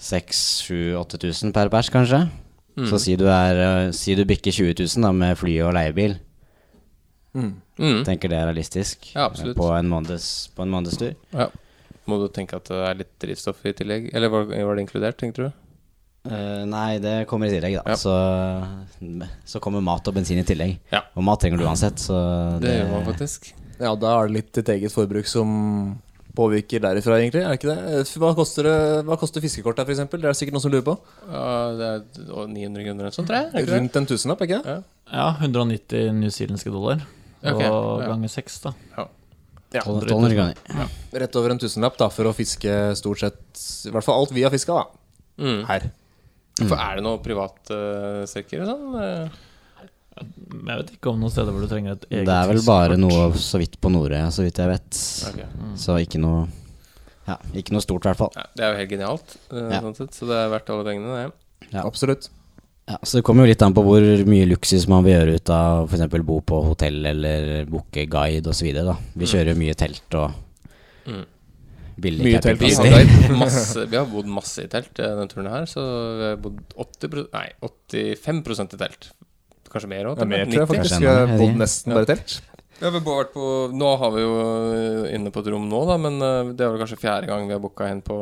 H: 6000-8000 per pers, kanskje. Så si du, er, uh, si du bikker 20 000 da, med fly og leiebil.
E: Mm.
H: Tenker det er realistisk
E: Ja, absolutt.
H: på en, måneds, på en månedstur.
E: Ja. Må du tenke at det er litt drivstoff i tillegg? Eller var, var det inkludert, tenkte du?
H: Eh, nei, det kommer i tillegg, da.
E: Ja.
H: Så, så kommer mat og bensin i tillegg.
E: Ja.
H: Og mat trenger du uansett, så
E: Det gjør man faktisk.
G: ja, da er det litt ditt eget forbruk som påvirker derifra, egentlig. Er det ikke det? Hva koster, det, hva koster fiskekort her, f.eks.? Det er sikkert noen som lurer på.
E: Ja, det er 900 kroner eller sånt, tror jeg. Det?
G: Rundt en tusenlapp, ikke det?
F: Ja, 190 newzealandske dollar.
E: Ok,
F: Og
E: ja.
F: ganger seks, da.
G: Ja.
H: 1200 kroner.
G: Rett over en tusenlapp da, for å fiske stort sett I hvert fall alt vi har fiska, da.
E: Mm.
G: Her.
E: For er det noe privatstrekker Uh, sånn? Eh,
F: jeg vet ikke om noen steder hvor du trenger et eget
H: Det er vel bare noe så vidt på Nordøya, så vidt jeg vet.
E: ok.
H: Så ikke noe Ja, ikke noe stort, i hvert fall.
E: Ja, det er jo helt genialt, uh,
H: Ja.
E: sånn sett, så det er verdt alle pengene, det.
H: Ja.
G: Absolutt.
H: Ja, så Det kommer jo litt an på hvor mye luksus man vil gjøre ut av f.eks. bo på hotell eller booke guide osv. Vi kjører jo mye telt og
E: Mm.
H: Billig
G: Mye telt.
E: Vi har, masse, vi har bodd masse i telt eh, denne turen her, så vi har bodd 80 Nei, 85% i telt. Kanskje mer òg?
G: Det er mer, tror jeg faktisk.
H: Vi
G: Jeg har bodd nesten bare i telt.
E: Ja, vi har vært på Nå har vi jo øh, inne på et rom nå, da, men øh, det er vel kanskje fjerde gang vi har booka inn på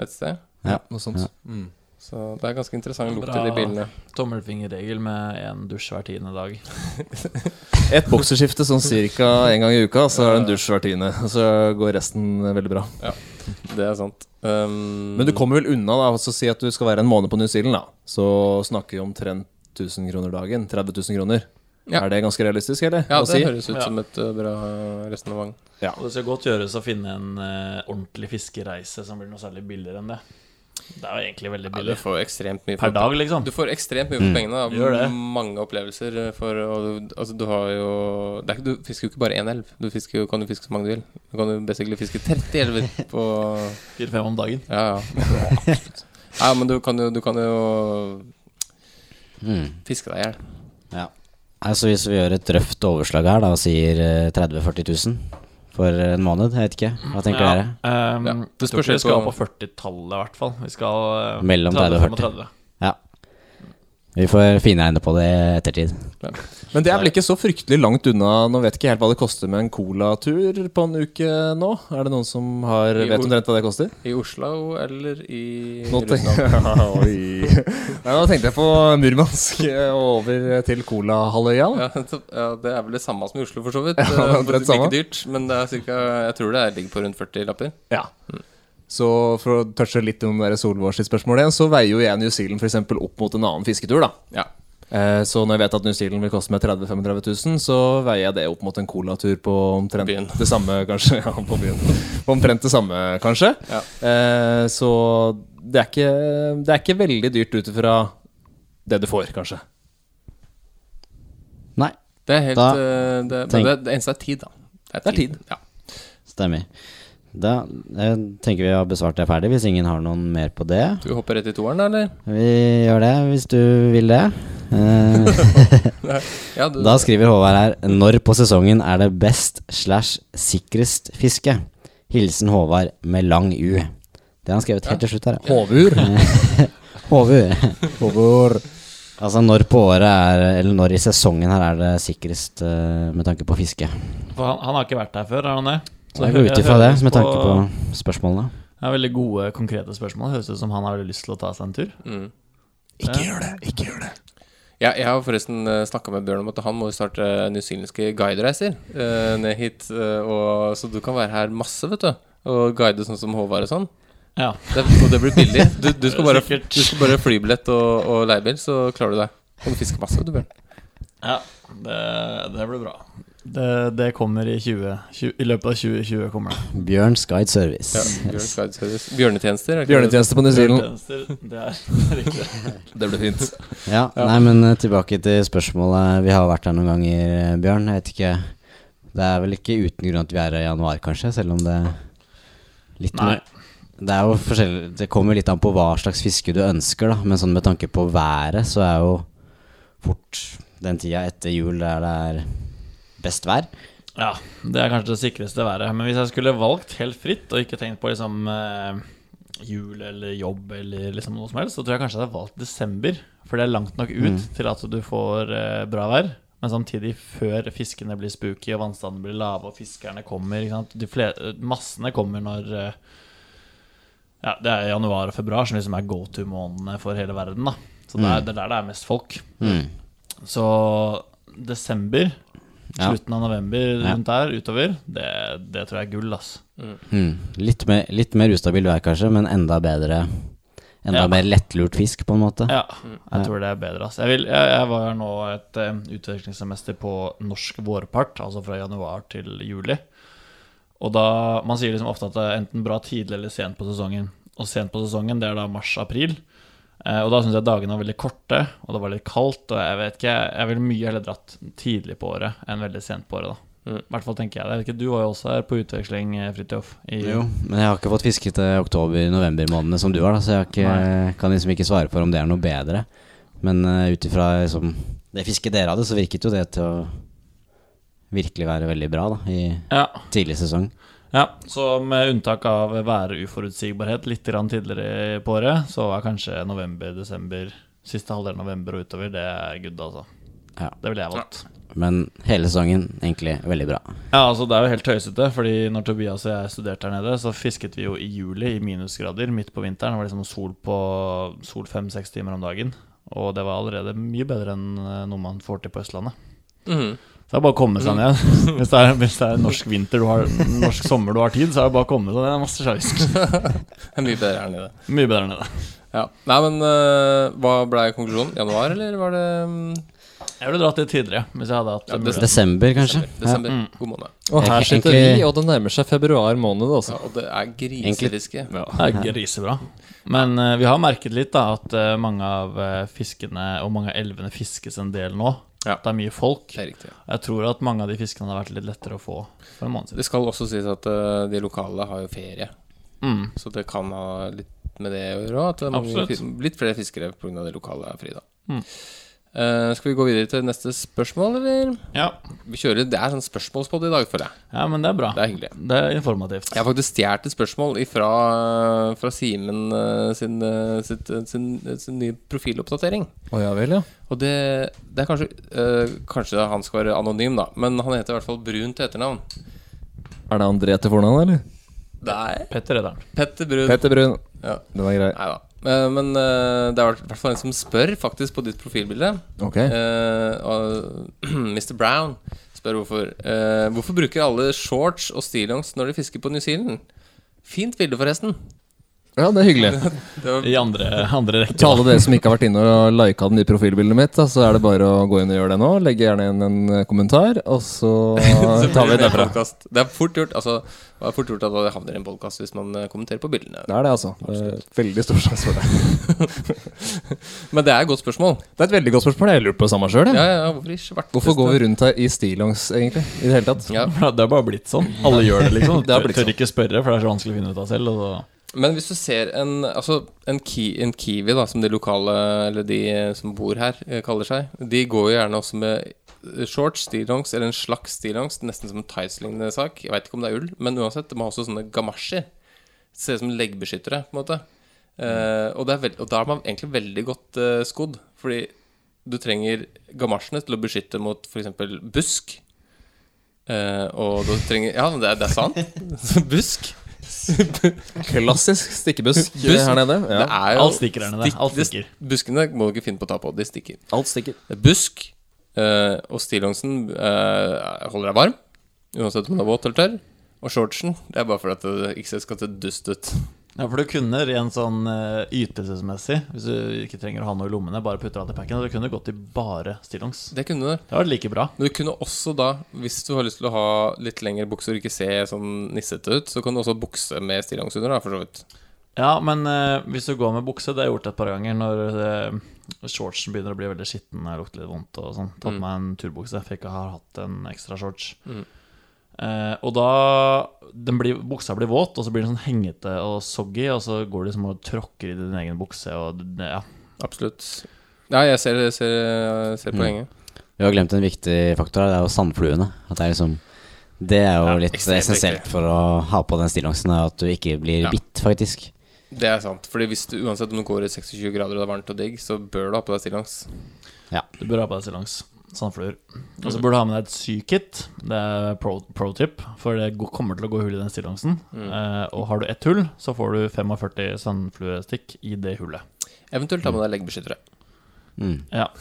E: et sted.
H: Ja.
G: Noe sånt.
H: Ja.
G: Mm.
E: Så det er ganske interessant lukt i de bilene.
F: Tommelfingerregel med én dusj hver tiende dag.
G: Et bokserskifte sånn cirka en gang i uka, så er det en dusj hver tiende. Så går resten veldig bra.
E: Ja, Det er sant. Um,
G: Men du kommer vel unna, da. Altså, si at du skal være en måned på New Zealand, da. Så snakker vi omtrent 1000 kroner dagen. 30 000 kroner.
E: Ja.
G: Er det ganske realistisk, eller?
E: Ja, det
G: si?
E: høres ut
F: Ja.
E: som et øh, bra resonnement.
F: Og det skal godt gjøres å finne en uh, ordentlig fiskereise som blir noe særlig billigere enn det. Det er jo egentlig veldig
E: Ja, du
F: billig.
E: får ekstremt mye
F: Per
E: for-
F: dag, liksom.
E: Du får ekstremt mye for
H: Mm.
E: pengene. Da.
F: Gjør det.
E: Mange opplevelser for og, du- Altså, du har jo det er Du fisker jo ikke bare én elv. Du fisker jo, kan jo fiske så mange du vil. Du kan jo basically fiske 30 elver på
F: Fire-fem om dagen.
E: Ja, ja. ja, men du kan jo, du kan jo
H: Mm.
E: fiske deg i hjel.
H: Ja. Altså Hvis vi gjør et røft overslag her da og sier eh, 30 000-40 000 for en måned, jeg vet ikke. Hva tenker
F: Ja,
H: dere?
F: Um,
E: Ja, det spørs
F: vi skal
E: på-
F: på 40-tallet, i hvert fall. Vi skal eh,
H: Mellom 30 og 40.
F: 35.
H: Ja. Vi får finregne på det i ettertid.
G: Men det er vel ikke så fryktelig langt unna. Nå vet ikke helt hva det koster med en colatur på en uke nå. Er det noen som har,
E: I
G: vet omtrent hva det koster?
E: I Oslo eller i
G: Nå,
E: Russland?
G: Nei, nå tenkte jeg på Murmansk eh, og over til Colahalvøya.
E: Ja, ja, det er vel det samme som i Oslo, for så vidt.
G: Ja, det er ikke
E: like dyrt, men det er cirka, jeg tror det er- ligger på rundt 40 lapper.
G: Ja. Så for å touche litt om det der Solvår sitt spørsmål igjen, så veier jo jeg New Zealand for eksempel opp mot en annen fisketur. da
E: Ja.
G: Eh, Så når jeg vet at New Zealand vil koste meg 30 000-35 000, så veier jeg det opp mot en colatur på omtrent
E: Byen.
G: det samme, kanskje. Ja, på byen. På omtrent det samme, kanskje.
E: Ja.
G: Eh, Så det er, ikke, det er ikke veldig dyrt ut ifra det du får, kanskje.
H: Nei,
E: Det er helt
H: Da
E: eh, det, men det, det eneste er tid, da.
G: Det er tid.
E: Ja.
H: stemmer. Da jeg tenker vi har besvart det ferdig, hvis ingen har noen mer på det.
E: Du hopper rett i toeren, da, eller?
H: Vi gjør det, hvis du vil det. Eh,
E: Ja, du,
H: da skriver Håvard her Når på sesongen er det best slash sikrest fiske? Hilsen Håvard med lang U. Det har han skrevet helt til slutt her. ja.
G: Håvur.
H: Håvur. Håvard. Altså når på året er Eller når i sesongen her er det sikrest eh, med tanke på fiske?
F: For han, han har ikke vært der før, har han det?
H: Så jeg går ut ifra det med tanke på spørsmålene.
F: Det er veldig gode, konkrete spørsmål. Høres ut som han har veldig lyst til å ta seg en tur.
E: mm.
G: Ikke gjør det, ikke gjør det.
E: Ja, jeg har forresten uh, snakka med Bjørn om at han må starte newzealandske guidereiser uh, ned hit. Uh, og, så du kan være her masse, vet du. Og guide sånn som Håvard og sånn.
F: Ja.
E: Det, og det blir billig. Du, du, skal, bare, du skal bare flybillett og, og leiebil, så klarer du det. Og du fisker masse, vet du, Bjørn.
F: Ja, det, det blir bra. Det, det kommer i 20, 20 I løpet av 2020 kommer det.
H: Bjørns Guide Service.
E: Ja, Bjørns guideservice. Bjørnetjenester. er ikke det?
G: Bjørnetjeneste på New Zealand.
F: Det er riktig.
G: Det ble fint.
H: Ja, nei, men eh, tilbake til spørsmålet. Vi har vært her noen ganger, eh, Bjørn. Jeg vet ikke Det er vel ikke uten grunn at vi er her i januar, kanskje, selv om det litt
F: Nei.
H: Det er jo forskjellig Det kommer litt an på hva slags fiske du ønsker, da. Men sånn med tanke på været, så er jo fort den tida etter jul der det er best vær.
F: Ja, det er kanskje det sikreste været. Men hvis jeg skulle valgt helt fritt, og ikke tenkt på liksom eh, jul eller jobb eller liksom noe som helst, så tror jeg kanskje jeg hadde valgt desember. For det er langt nok ut
H: Mm.
F: til at du får eh, bra vær. Men samtidig før fiskene blir spooky og vannstanden blir lave og fiskerne kommer. Ikke sant? De fle- massene kommer når eh, Ja, det er januar og februar som liksom er go to-månedene for hele verden. da Så det, er,
H: Mm.
F: det er der det er mest folk.
H: Mm.
F: Så desember. Slutten av november rundt der utover, det, det tror jeg er gull, ass.
H: Mm. Litt, mer, litt mer ustabil vær, kanskje, men enda bedre Enda
F: Ja.
H: mer lettlurt fisk, på en måte.
F: Ja,
H: Ja.
F: jeg tror det er bedre, ass. Jeg, vil, jeg, jeg var her nå et um, utvekslingssemester på norsk vårpart, altså fra januar til juli. Og da, Man sier liksom ofte at det er enten bra tidlig eller sent på sesongen. Og sent på sesongen, det er da mars-april. Eh, og da syns jeg dagene var veldig korte, og det var litt kaldt. Og jeg vet ikke, jeg, ville mye heller dratt tidlig på året enn veldig sent på året. da
E: Mm.
F: I hvert fall tenker jeg det. Jeg vet ikke, Du var jo også her på utveksling, eh, Fridtjof.
H: Jo, men jeg har ikke fått fisket i oktober-november månedene som du har, da, så jeg har ikke, kan liksom ikke svare for om det er noe bedre. Men uh, ut ifra liksom, det fisket dere hadde, så virket jo det til å virkelig være veldig bra da, i
F: Ja.
H: tidlig sesong.
F: Ja, så med unntak av væruforutsigbarhet litt grann tidligere på året, så er kanskje november, desember, siste halvdel november og utover, det er good, altså.
H: Ja.
F: Det ville jeg valgt.
H: Men hele sesongen egentlig veldig bra.
F: Ja, altså det er jo helt tøysete, fordi når Tobias og jeg studerte her nede, så fisket vi jo i juli i minusgrader midt på vinteren. Det var liksom sol på sol fem-seks timer om dagen. Og det var allerede mye bedre enn eh, noe man får til på Østlandet.
E: Mhm.
F: Så det er bare å komme seg ned. Hvis det er, hvis det er norsk vinter du har, norsk sommer du har tid, så er det bare å komme seg ned. Det er masse.
E: Det er mye bedre her nede.
F: Mye bedre nede.
E: Ja. Nei, men uh, hva ble konklusjonen? Januar, eller var det mm,
F: Jeg ville dratt litt tidligere hvis jeg hadde hatt
E: Ja,
F: des
H: Desember, kanskje.
E: desember?
F: ja.
E: God måned.
I: Og her
H: Egentlig-
I: sitter vi, og det nærmer seg februar måned,
E: Ja,
I: altså.
E: og det er grisefiske.
F: Det er grisebra. Men uh, vi har merket litt da at uh, mange av fiskene og mange av elvene fiskes en del nå.
E: Ja.
F: Det er mye folk.
E: Det er riktig.
F: Jeg tror at mange av de fiskene hadde vært litt lettere å få for en måned siden.
E: Det skal også sies at uh, de lokale har jo ferie,
F: Mm.
E: så det kan ha litt med det å gjøre. At det er mange, litt flere fiskere pga. de lokale er fri, da.
F: Mm.
E: Eh, skal vi gå videre til neste spørsmål, eller?
F: Ja.
E: Vi kjører, Det er sånn spørsmålspod i dag, føler jeg.
F: ja, men det er bra.
E: Det er hyggelig.
F: Det er informativt.
E: Jeg har faktisk stjålet et spørsmål fra, fra Simen uh, sin, eh, sitt, sin, sin nye profiloppdatering.
I: Å ja vel, ja.
E: Og det, det er kanskje eh, Kanskje han skal være anonym, da, men han heter i hvert fall Brun til etternavn.
I: Er det André til fornavn, eller?
E: Nei.
F: Petter Redderen.
E: Petter Brun.
I: Petter Brun.
E: Ja.
I: Den er grei.
E: Nei da. Eh, men eh, det er i hvert fall en som spør, faktisk, på ditt profilbilde.
I: Ok.
E: Uh, og Mr. Brown spør hvorfor. Uh, hvorfor bruker alle shorts og stillongs når de fisker på New Zealand? Fint bilde, forresten.
I: Ja, det er hyggelig.
E: Det var,
F: I andre, andre rekke.
I: Til alle dere som ikke har vært inne og lika den i profilbildet mitt, da, så er det bare å gå inn og gjøre det nå. Legge gjerne inn en eh, kommentar, og så
E: så
I: tar vi det derfra.
E: podcast. Det er fort gjort Altså Det er fort gjort at det havner i en podkast hvis man eh, kommenterer på bildene.
I: Det er det, altså. Det er veldig stor sjanse for det.
E: Men det er et godt spørsmål.
I: Det er et veldig godt spørsmål. Jeg lurer på det samme sjøl.
E: Ja, ja, hvorfor
I: Hvorfor går vi rundt her i stillongs, egentlig? I det hele tatt?
E: Ja.
F: Det har bare blitt sånn. Alle gjør det, liksom.
I: Det har blitt
F: Tør
I: sånn.
F: ikke spørre, for det er så vanskelig å finne ut av selv. Og så
E: Men hvis du ser en Altså en, ki, en kiwi, da som de lokale, eller de eh, som bor her, eh, kaller seg, de går jo gjerne også med eh, shorts, stillongs, eller en slags stillongs, nesten som en tights-lignende sak. Jeg veit ikke om det er ull, men uansett, de har også sånne gamasjer. Ser ut som leggbeskyttere, på en måte. Eh, og, veld, og da er man egentlig veldig godt eh, skodd, fordi du trenger gamasjene til å beskytte mot f.eks. busk. Eh, og du trenger Ja, det det er sant. busk.
I: Klassisk stikkebusk
E: Busk.
I: her nede.
E: Det
I: Ja.
E: er jo
F: Alt stikker der nede. Alt stikker.
E: Buskene må du ikke finne på å ta på. De stikker.
I: Alt stikker.
E: Busk eh, og stillongsen eh, holder deg varm, uansett om du er våt eller tørr. Og shortsen, det er bare for at det ikke skal se dust ut.
F: Ja, for du kunne rent sånn eh, ytelsesmessig, hvis du ikke trenger å ha noe i lommene, bare putte alt i packen, du kunne gått i bare stillongs.
E: Det kunne du.
F: Det var like bra.
E: Men du kunne også da, hvis du har lyst til å ha litt lengre bukser og ikke se sånn nissete ut, så kan du også bukse med stillongs under, da, for så vidt.
F: Ja, men eh, hvis du går med bukse, det har jeg gjort et par ganger, når eh, shortsen begynner å bli veldig skitten og lukter litt vondt og sånn. Tatt
E: Mm.
F: meg en turbukse, for jeg ikke har hatt en ekstra shorts.
E: Mm.
F: Eh, og da den blir, Buksa blir våt, og så blir den sånn hengete og soggy, og så går du liksom og tråkker i din egen bukse, og ja.
E: Absolutt. Ja, jeg ser, ser, ser poenget.
H: Vi har glemt en viktig faktor, her, det er jo sandfluene. At det er liksom Det er jo
E: Ja,
H: litt essensielt for å ha på den stillongsen, at du ikke blir
E: Ja.
H: bitt, faktisk.
E: Det er sant. Fordi hvis du, uansett om du går i 26 grader og det er varmt og digg, så bør du ha på deg stillongs.
F: Du bør ha på deg stillongs. Sandfluer. Og så burde du ha med deg et sykit. Det er pro, pro tip, for det kommer til å gå hull i den stillongsen.
E: Mm.
F: Eh, og har du ett hull, så får du 45 sandfluestikk i det hullet.
E: Eventuelt ta med deg leggbeskyttere.
H: Mm.
F: Ja,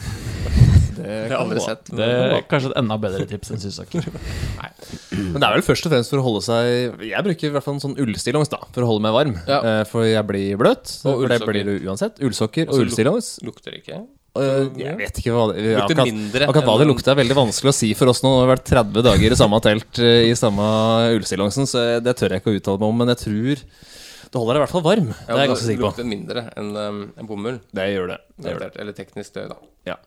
E: Det har aldri sett.
F: Det
E: det
F: er kanskje et enda bedre tips enn sysaker.
I: Men det er vel først og fremst for å holde seg Jeg bruker i hvert fall en sånn ullstillongs da for å holde meg varm.
E: Ja.
I: Eh, For jeg blir bløt.
E: Og
I: for det blir du uansett. Ullsokker
E: Og så
I: og ullstillongs.
E: Lukter ikke?
I: Eh, Jeg vet ikke hva det akkurat,
E: mindre
I: akkurat hva det lukta, er veldig vanskelig å si for oss nå. Vi har vært 30 dager i samme telt eh, i samme ullstillongsen, så det tør jeg ikke å uttale meg om. Men jeg tror det holder deg i hvert fall varm. Det er jeg ganske sikker på.
E: lukter mindre enn um, en bomull.
I: Det gjør det. det, gjør det.
E: Eller, teknisk død, da.
I: Ja.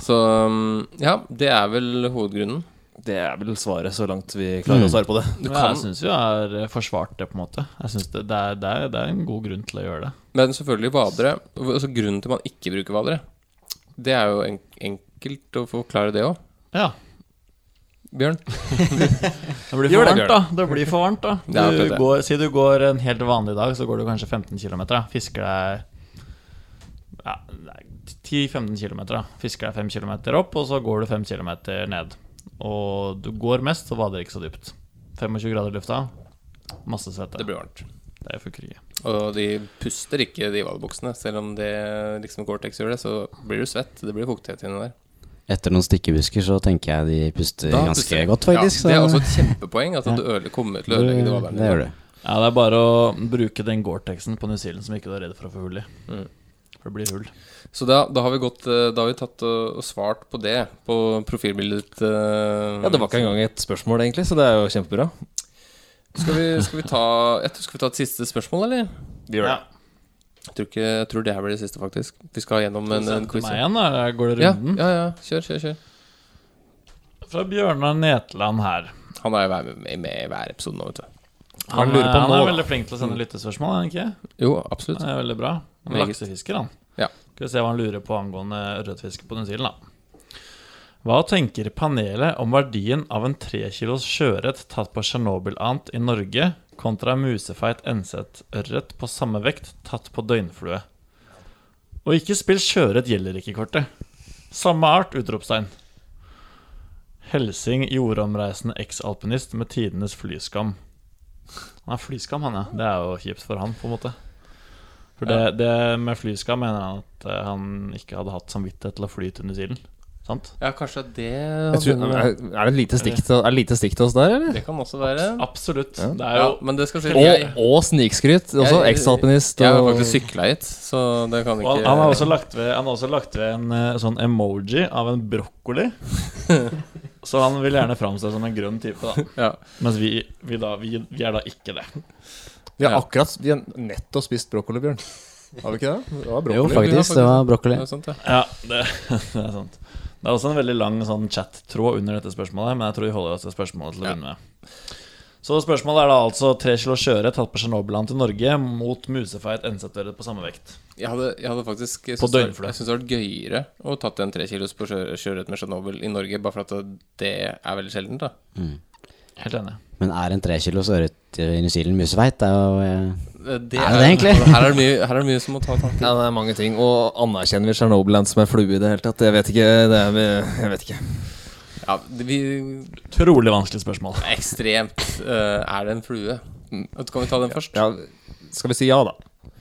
E: Så um, ja, det er vel hovedgrunnen.
I: Det er vel svaret så langt vi klarer å svare på det.
E: Du
F: Men
E: kan,
F: jeg syns vi har eh, forsvart det, på en måte. Jeg synes det, det, er, det, er, det er en god grunn til å gjøre det.
E: men selvfølgelig vadere altså Grunnen til man ikke bruker vadere, Det er jo en enkelt å forklare det òg.
F: Ja.
E: Bjørn?
F: Det blir for varmt, da. Det blir for varmt, da.
E: Det
F: Du
E: det.
F: går, si du går en helt vanlig dag, så går du kanskje 15 km. Fisker deg ja, 10-15 km. Fisker deg 5 km opp, og så går du 5 km ned. Og du går mest, så vader ikke så dypt. 25 grader i lufta, masse svette.
E: Det blir varmt.
F: Det funker ikke.
E: Og de puster ikke, de vadebuksene. Selv om det liksom Gore-Tex gjør det, så blir du svett. Det blir fuktighet inni der.
H: Etter noen stikkebusker så tenker jeg de puster
E: Da
H: ganske
E: puster
H: godt, faktisk.
E: Ja, det er også et kjempepoeng at du øde, kommer til å ødelegge de vaderne.
H: Det gjør du.
F: Ja, det er bare å bruke den Gore-Texen på New Zealand som ikke du er redd for å få hull i.
E: Mm.
F: For det blir hull.
E: Så da, da har vi gått eh, Da har vi tatt og, og svart på det, på profilbildet ditt. Uh,
G: Ja, det var ikke engang et spørsmål, egentlig, så det er jo kjempebra.
E: Skal vi, skal vi ta jeg tror, Skal vi ta et siste spørsmål, eller?
G: Vi gjør det.
E: Jeg tror, ikke, jeg tror det her blir det siste, faktisk. Vi skal gjennom en, en quiz.
F: meg igjen, da. Går det
E: Ja,
F: runden?
E: ja, ja. Kjør, kjør, kjør.
F: Fra Bjørnar Netland her.
E: Han er jo med, med, med i hver episode nå, vet du.
F: Han,
G: lurer på
F: er- han
G: nå,
F: er veldig flink til å sende lyttespørsmål, er han ikke?
E: Jo, absolutt.
F: Det er veldig bra. Han er laksefisker, han.
E: Ja.
F: Skal vi se hva han lurer på angående ørretfiske på New Zealand, da. Hva tenker panelet om verdien av en trekilos sjøørret tatt på Tsjernobyl-ant i Norge, kontra musefeit NZ-ørret på samme vekt tatt på døgnflue? Og ikke spill sjøørret gjelder ikke-kortet. Samme art! Utropstegn. Helsing jordomreisende eksalpinist med tidenes flyskam. Han er flyskam, han, ja. Det er jo kjipt for han, på en måte. For det, det med flyskam mener han at eh, han ikke hadde hatt samvittighet til å fly til New Zealand. Sant?
E: Ja, kanskje det
G: Jeg tror, er, det et lite stikk til, er lite stikk til oss der, eller?
E: Det kan også være.
F: Absolutt.
G: Ja.
F: Det er
E: Ja, men det skal si
G: Og, og snikskryt. Også eksalpinist.
E: Jeg har faktisk sykla hit, så det kan ikke
F: han, han har også lagt ved, han har også lagt ved en eh, sånn emoji av en brokkoli. Så han vil gjerne framstå som en grønn type, da.
E: Ja.
F: Mens vi, vi, da, vi, vi er da ikke det.
G: Vi har
E: Ja.
G: akkurat Vi har nettopp spist brokkoli, Bjørn. Har vi ikke det? Det var brokkoli.
H: Jo, faktisk. Det var brokkoli.
E: Det er sant, ja.
F: Ja, det, det er sant. Det er også en veldig lang sånn chat-tråd under dette spørsmålet, men jeg tror vi holder oss til spørsmålet til å
E: Ja.
F: begynne med. Så spørsmålet er da altså tre kilo sjøørret tatt på Tsjernobyl-land til Norge mot musefeit NZ-ørret på samme vekt.
E: Jeg hadde, jeg hadde faktisk jeg synes det-. Jeg syns det hadde vært gøyere å tatt en tre kilos på kjøret sjøørret med Tsjernobyl i Norge, bare for at det er veldig sjeldent, da.
F: Helt enig.
H: Men er en tre kilos ørret i New Zealand musefeit? Det er jo eh,
E: Det
H: Er det det egentlig?
E: Her er det mye, her er det mye som må ta tak i.
G: Ja, det er mange ting. Og anerkjenner vi Tsjernobyl-land som er flue i det hele tatt? Jeg vet ikke. Det er, jeg vet ikke.
E: Ja, det- vi
F: Trolig vanskelig spørsmål.
E: Ekstremt. Uh, er det en flue? Vet Kan vi ta den først?
G: Ja, skal vi si ja, da?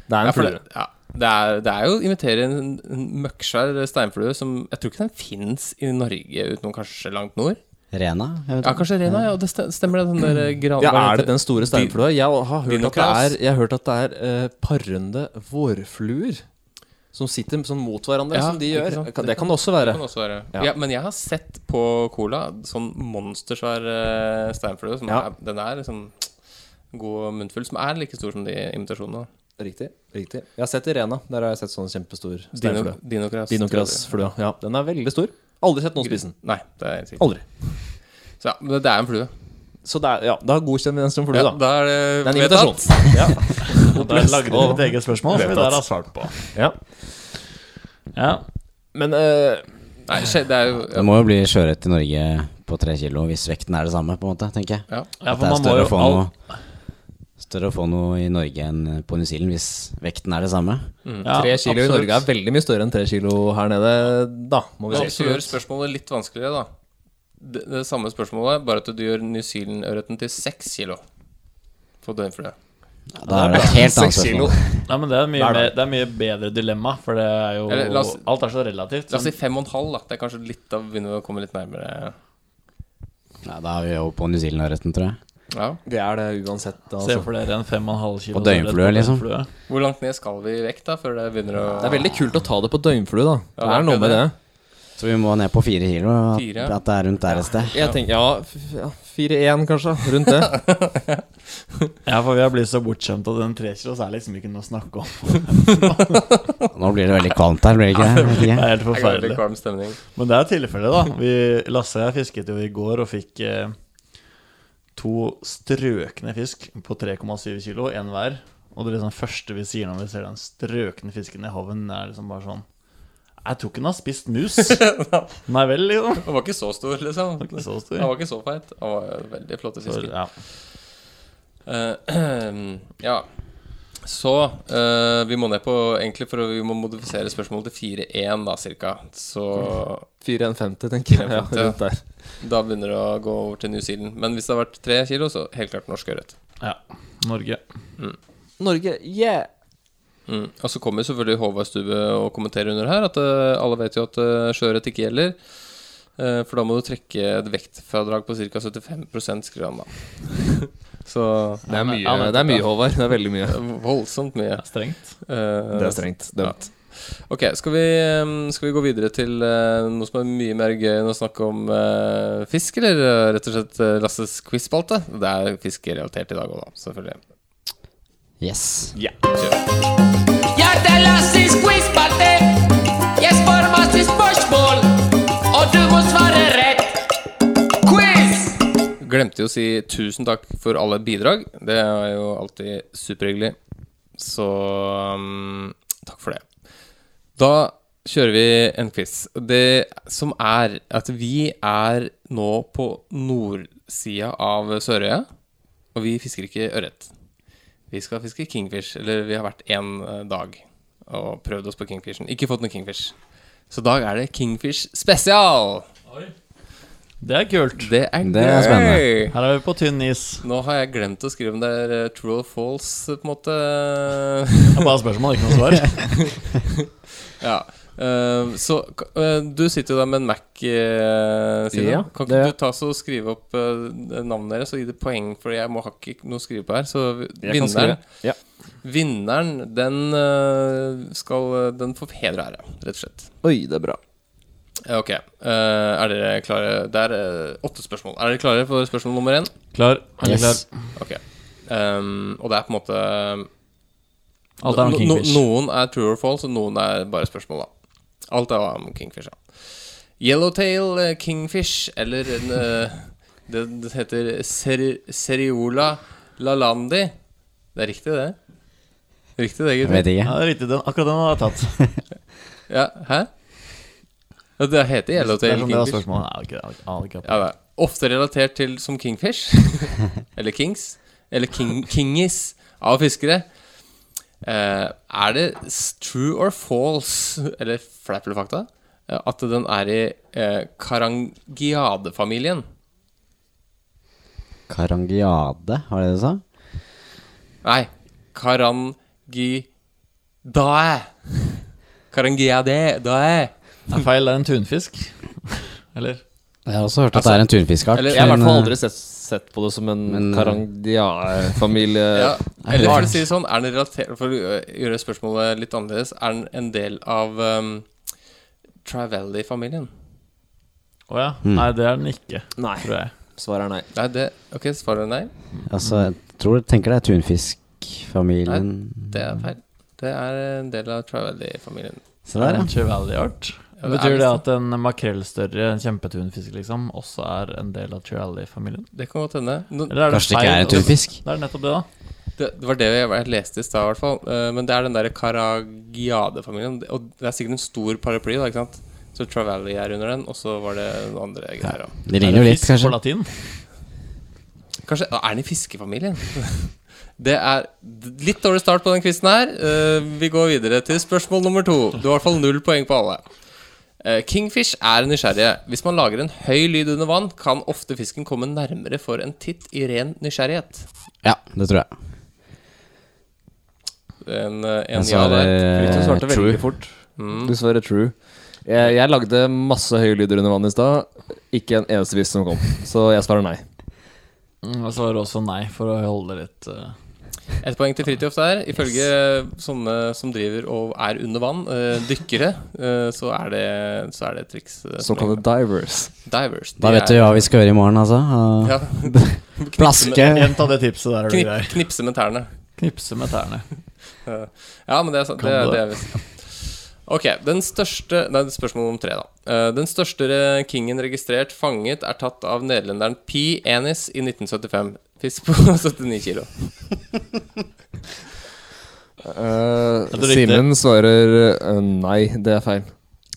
G: Det er en
E: ja,
G: flue.
E: det, ja, det, er, det er jo å invitere en, en møkksvær steinflue som Jeg tror ikke den fins i Norge utenom kanskje langt nord.
H: Rena?
E: Ja, kanskje Rena, ja. Det stemmer det. Den der gran...
G: Ja, Er det den store steinflua? Jeg har hørt at det er, jeg har hørt at det er uh, parrende vårfluer som sitter sånn mot hverandre,
E: Ja,
G: som de gjør. Kan- Det kan det også være.
E: Det kan også være.
G: Ja.
E: Ja. men jeg har sett på Cola sånn monstersvær uh, steinflue.
G: Ja.
E: er, den er liksom god munnfull, som er like stor som de imitasjonene.
G: Riktig. riktig Jeg har sett Irena. Der har jeg sett sånn kjempestor
E: Dino,
G: steinflue.
E: Dinokras.
G: Dinokrasflua. Ja, den er veldig stor. Aldri sett noen spise den.
E: Nei, det er helt sikkert.
G: Aldri.
E: Så ja, men det er en flue.
G: Så det er, ja, da godkjenner vi den som flue,
E: Ja,
G: da.
E: da er det
G: Det er en
E: vedtatt.
G: invitasjon. Ja.
F: Og der lagde vi et eget spørsmål som vi der har svart på.
G: ja.
F: Ja,
G: Men eh,
E: Nei, skje- det er jo
H: Det må jo bli sjøørret i Norge på tre kilo hvis vekten er det samme, på en måte, tenker jeg.
E: ja.
F: ja
H: At
F: for
H: det er
F: man må
H: større
F: jo
H: å få
F: all,
H: noe Større å få noe i Norge enn på New Zealand hvis vekten er det samme.
F: ja,
G: tre kilo i. Norge er veldig mye større enn tre kilo her nede, da, må vi
E: Så,
G: si.
E: så gjør spørsmålet litt vanskeligere, da. Det, det samme spørsmålet, bare at du gjør New Zealand-ørreten til seks kilo for døgnflue.
H: Ja, da er det et helt annet spørsmål.
F: Nei, men det er, mye
G: det,
F: er det er mye bedre dilemma, for det er jo
E: Eller, oss-
F: Alt er så relativt.
E: La oss si fem og en halv, da. Det er kanskje litt da begynner å komme litt nærmere.
H: Nei, da er vi jo på New Zealand-ørreten, tror jeg.
E: Ja.
G: Det er det uansett. Altså.
F: Se for dere en 5,5 kilo
H: På døgnflue, liksom.
E: Hvor langt ned skal vi i vekt, da, før det begynner å
G: Det er veldig kult å ta det på døgnflue, da.
E: Ja,
G: Det
E: er
G: noe med det.
H: Så vi må ned på fire kilo. At,
E: Fire, ja.
H: at det er rundt der et sted.
G: Jeg tenker, ja, f- ja 4-1 kanskje, rundt det.
F: Ja, for vi har blitt så bortskjemt at den 3 kilos er liksom ikke noe å snakke om.
H: Nå blir det veldig kvalmt her, blir det ikke det?
F: Det er helt
E: er
F: forferdelig. Men det er tilfellet, da. Vi, Lasse og jeg fisket jo i går og fikk eh, to strøkne fisk på 3,7 kilo, én hver. Og det liksom første vi sier når vi ser den strøkne fisken i haven, er liksom bare sånn Jeg tror ikke den har spist mus. Nei vel, liksom.
E: Den var ikke så stor, liksom.
F: Ikke så stor.
E: Den var ikke så feit. Den var veldig flotte fisker.
F: ja.
E: Eh, ja. Så uh, vi må ned på Egentlig for å, vi må modifisere spørsmålet til 4-1, da, cirka. Så
G: 4,150, tenker jeg. Ja, rundt der.
E: da begynner det å gå over til New Zealand. Men hvis det har vært tre kilo, så helt klart norsk ørret.
F: ja. Norge.
G: Norge, yeah!
E: Mm. Og så kommer selvfølgelig Håvard Stubbe og kommenterer under her at uh, alle vet jo at uh, sjøørret ikke gjelder. Uh, for da må du trekke et vektfradrag på ca. 75 skriver han da. så
G: Det er mye,
F: Ja,
G: det er mye. Håvard. Det er veldig mye.
E: voldsomt mye.
F: Det er strengt.
E: Uh,
G: Det er strengt. Dømt.
E: Ok, skal vi, um, skal vi gå videre til eh, noe som er mye mer gøy enn å snakke om uh, fisk, eller rett og slett uh, Lasses quiz-spalte? Det er fiskerelatert i dag òg, da, selvfølgelig.
H: Yes.
A: Ja, det er Lasses
E: Glemte jo å si tusen takk for alle bidrag. Det er jo alltid superhyggelig. Så um, takk for det. Da kjører vi en quiz. Det som er at vi er nå på nordsida av Sørøya, og vi fisker ikke ørret. Vi skal fiske kingfish, eller vi har vært én eh, dag og prøvd oss på kingfishen. Ikke fått noe kingfish. Så i dag er det kingfish spesial!
F: Det er kult.
E: Det er
H: Det er spennende.
F: Her er vi på tynn is.
E: Nå har jeg glemt å skrive om det er eh, true or false, på en måte.
F: Det er bare spørsmål, ikke noe svar.
E: ja. Uh, så eh, du sitter jo der med en Mac, uh, Sina.
G: Ja,
E: kan
G: det-
E: ikke du ta så skrive opp eh, navnet deres og gi det poeng, for jeg må ha ikke noe å skrive på her. Så vinneren.
G: Ja.
E: vinneren den eh, skal Den får heder og ære, rett og slett.
G: Oi, det er bra.
E: Ok. eh, er dere klare? Det er eh, åtte spørsmål. Er dere klare for spørsmål nummer én?
F: Klar. Er
H: Yes.
F: klar?
E: Ok. Um, og det er på en måte
F: Alt er om kingfish.
E: No, noen er true or false, og noen er bare spørsmål, da. Alt er om kingfish, ja. Yellowtail eh, kingfish, eller en, eh, det, det heter seri, Seriola lalandi. Det er riktig, det? Riktig det, gutter?
F: Ja, det er riktig. Den, akkurat den har jeg tatt.
E: Ja, hæ? Det heter
F: er det var
E: kingfish.
F: Ja,
E: det er ofte relatert til som kingfish, eller kings, eller king, kingis av fiskere. Uh, er det true or false, eller fleip eller fakta, eh, at den er i uh, Karangiade-familien?
H: Karangiade, var det det du sa?
E: Nei, Karangidae. Karangiade, dae.
F: Det er feil. Det er en tunfisk. Eller?
H: Jeg har også hørt at det er en tunfiskart.
E: eller-
G: Jeg har i hvert fall
H: eh,
G: aldri sett, sett på det som en
H: Men, eh,
G: Karangia-familie.
E: Ja, eller for å si det sånn, er den relatert For å gjøre spørsmålet litt annerledes, er den en del av um, Travelli-familien?
F: Å ja.
H: Mm.
F: Nei, det er den ikke,
G: Nei.
F: tror jeg.
G: Svaret er nei.
E: Nei, det Ok, svaret er nei.
H: Altså, jeg tror, tenker det er tunfiskfamilien.
E: Det er feil. Det er en del av Travelli-familien.
H: Se der,
F: er
H: ja.
F: en Trevally-art.
E: Ja,
F: Betyr det at en makrellstørre, en kjempetunfisk, liksom, også er en del av Trevally-familien?
E: Det kan godt hende.
F: Er det
H: Kanskje det ikke er en tunfisk?
F: Det er nettopp det, da.
E: Det, det var det jeg, jeg leste i stad, i hvert fall. Eh, men det er den derre Karagiade-familien. Og det er sikkert en stor paraply, da, ikke sant? Så Travelli er under den, og så var det noen andre greier. da.
H: Det ligner jo litt,
F: kanskje. på latin?
E: Kanskje Er den i fiskefamilien? Det er litt dårlig start på den quizen her. Eh, vi går videre til spørsmål nummer to. Du har i hvert fall null poeng på alle. Eh, Kingfish er nysgjerrige. Hvis man lager en høy lyd under vann, kan ofte fisken komme nærmere for en titt i ren nysgjerrighet.
H: Ja, det tror jeg.
E: En, eh, en
H: Jeg
E: ja der.
G: Du
H: svarer
G: svarte
H: eh, true.
G: veldig fort.
E: Mm.
G: Du svarer true. Jeg, jeg lagde masse høye lyder under vann i stad. Ikke en eneste fisk som kom. Så jeg svarer nei.
F: Mm, Jeg svarer også nei, for å holde det litt eh,
E: Et poeng til Fridtjof der. Ifølge sånne som driver og er under vann, uh, dykkere, uh, så, er det, så er det et triks. Uh,
G: Såkalte divers.
E: Divers.
H: Da vet du hva vi skal gjøre i morgen, altså.
E: Ja.
H: Plaske.
F: Gjenta det tipset der, er
E: Knip,
F: grei.
E: knipse med tærne.
F: Knipse med tærne.
E: Ja, men det er sant. Det,
F: Kan du
E: det
F: det?
E: er visst. Ok, den største Nei, spørsmål om tre, da. Eh, den største kingen registrert fanget er tatt av nederlenderen P. Ennis i 1975. Fisk på 79 kilo.
G: Uh. Simen svarer uh, nei, det er feil.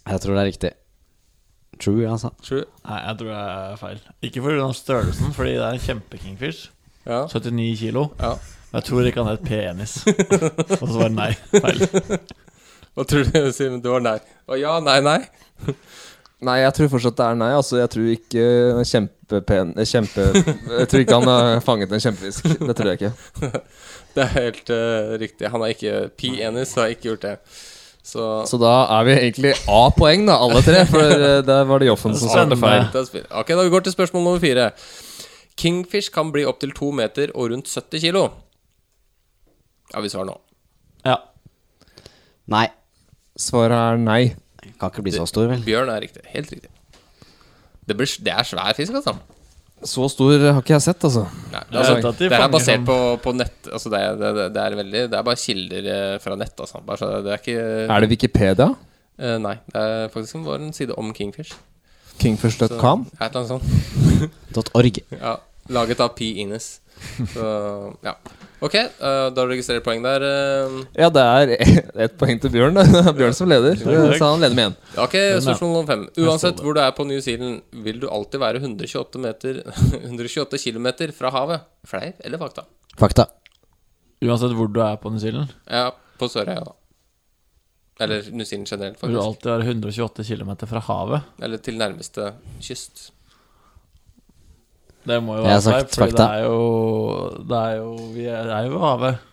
H: Jeg tror det er riktig. True, altså.
E: True.
F: Nei, jeg tror det er feil. Ikke pga. størrelsen, fordi det er en kjempe-kingfish.
E: Ja.
F: 79 kilo.
E: Ja.
F: Men jeg tror ikke han het P-enis. Og så var det nei. Feil.
E: Hva tror du, Simen? Det var nei. Å ja, nei, nei.
G: Nei, jeg tror fortsatt det er nei. Altså, jeg tror ikke kjempepen eh, Kjempe Jeg tror ikke han har fanget en kjempefisk. Det tror jeg ikke.
E: Det er helt uh, riktig. Han har ikke P-enis har ikke gjort det. Så,
G: Så da er vi egentlig A-poeng, da, alle tre. For uh, der var det Joffen som svarte feil.
E: Ok, da vi går til spørsmål nummer fire. Kingfish kan bli opptil to meter og rundt 70 kilo. Ja, vi svarer nå.
F: Ja.
H: Nei.
G: Svaret er nei.
H: Kan ikke bli så stor, vel.
E: Bjørn er riktig. Helt riktig. Det, blir, det er svær fisk, altså.
G: Så stor har ikke jeg sett, altså.
E: Nei, altså
F: at de
E: det er basert
F: sånn-
E: på, på nett. Altså det, er, det, det er veldig Det er bare kilder eh, fra nett, altså. Bare så det er ikke
G: Er det Wikipedia?
E: Uh, Nei. Det er faktisk vår en side om Kingfish.
G: Kingfish.com?
E: et eller annet sånt.
H: .org.
E: Ja, laget av P. Ines. Så ja. Ok, uh, da registrerer jeg poeng der. Uh.
G: Ja, det er ett poeng til Bjørn. Det er Bjørn som leder. Så han leder med én.
E: Ok, spørsmål nummer fem. Uansett hvor du er på New Zealand, vil du alltid være 128 meter 128 km fra havet. Fleip eller fakta?
H: Fakta.
F: Uansett hvor du er på New Zealand,
E: Ja, på Sørøya, da. Eller New Zealand generelt,
F: vil du alltid være 128 km fra havet.
E: Eller til nærmeste kyst.
F: Det må jo være
H: har
F: for det er jo Det er jo Vi er, det er jo ved havet.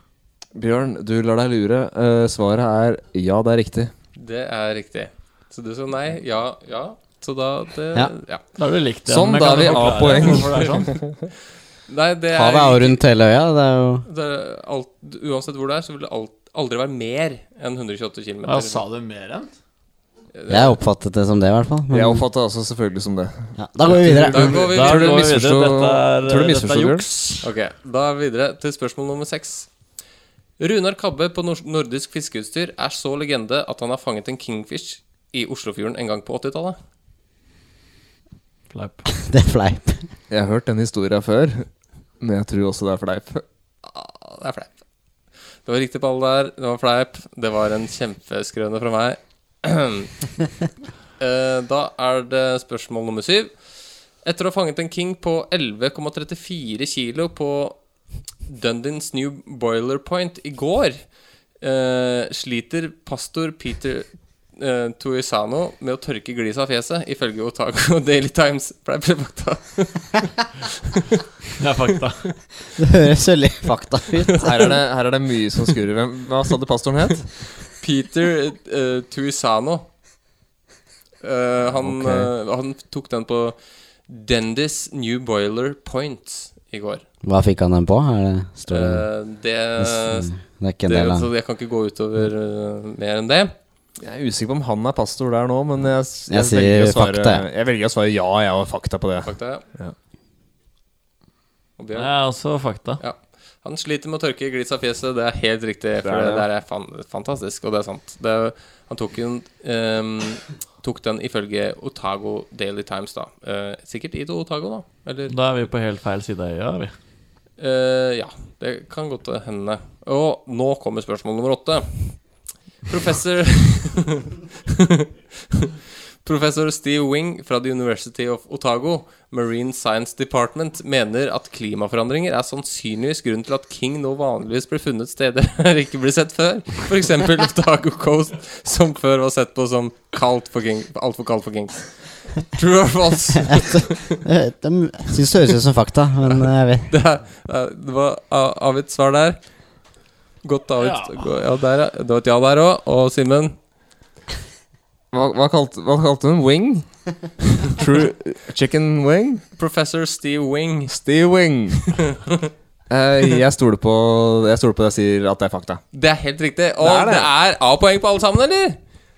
G: Bjørn, du lar deg lure. Uh, svaret er ja, det er riktig.
E: Det er riktig. Så du sa nei? Ja? Ja? Så da det,
H: Ja.
E: ja.
F: Da har du likt det.
G: Sånn, da er vi A-poeng.
F: det er sånn?
E: Nei, det er,
H: Havet er jo rundt hele øya. Det er jo
E: det er alt, Uansett hvor du er, så vil det alt, aldri være mer enn 128 km.
F: Ja, sa du mer enn?
H: Jeg oppfattet det som det, i hvert fall. Men,
G: Jeg oppfatter også selvfølgelig som det.
H: ja, da går vi videre.
E: Da går vi
F: Da
G: Tror du
F: videre. Dette er,
G: tror du
F: dette er juks.
E: Ok, da er vi videre til spørsmål nummer seks. Runar Kabbe på nordisk fiskeutstyr er så legende at han har fanget en kingfish i Oslofjorden en gang på 80-tallet.
F: Fleip.
H: Det er fleip.
G: Jeg har hørt den historien før, men jeg tror også det er fleip.
E: Ah, Det er fleip. Det var riktig på alle der. Det var fleip. Det var en kjempeskrøne fra meg. Eh, da er det spørsmål nummer syv. Etter å ha fanget en king på 11,34 kilo på Dundins New Boiler Point i går, eh, sliter pastor Peter uh, Tuisano med å tørke gliset av fjeset, ifølge Otago Daily Times. Blei ble fakta?
F: det er fakta.
H: Det høres veldig fakta ut.
G: Her er det, her er det mye som skurrer. Hva sa du pastoren het?
E: Peter uh, Tuisano. Uh, han,
G: okay.
E: uh, han tok den på Dendis New Boiler Point i går.
H: Hva fikk han den på? Er det, står det,
E: Eh, det,
H: det er ikke en
E: det
H: del av
E: Så jeg kan ikke gå utover mer enn det.
G: Jeg er usikker på om han er pastor der nå, men jeg,
H: Jeg sier
G: velger å svare,
H: fakta, jeg.
G: Jeg velger å svare ja, jeg har fakta på det.
E: Fakta,
G: Ja.
E: Og
F: Det er også fakta.
E: Ja. Han sliter med å tørke glits av fjeset. Det er helt riktig. For
G: Det er
E: det. der er fan, fantastisk, og det er sant. Det, han tok, den, um, tok den ifølge Otago Daily Times, da. Uh, sikkert i Otago, da. Eller
F: Da er vi på helt feil side av øya. er vi.
E: Uh, ja, det kan godt hende. Og nå kommer spørsmål nummer åtte. Professor Professor Steve Wing fra The University of Otago, Marine Science Department, mener at klimaforandringer er sannsynligvis grunnen til at king nå vanligvis blir funnet steder der ikke blir sett før. F.eks. Otago Coast, som før var sett på som kaldt for king, altfor kaldt for kings. True or false?
H: Jeg syns det høres ut som fakta, men jeg vet
E: Det, er, det er- var a- svar der. Godt. Gå- Ja, der, ja. Det var et ja der òg. Og Simen?
G: Hva, hva, kalte, hva kalte hun? Wing? True Chicken wing?
E: Professor Steve Wing.
G: Steve Wing. Eh, jeg stoler på Jeg stoler på det jeg sier at det er fakta.
E: Det er helt riktig. Og
G: Det
E: det
G: er det.
E: er A-poeng på alle sammen, eller?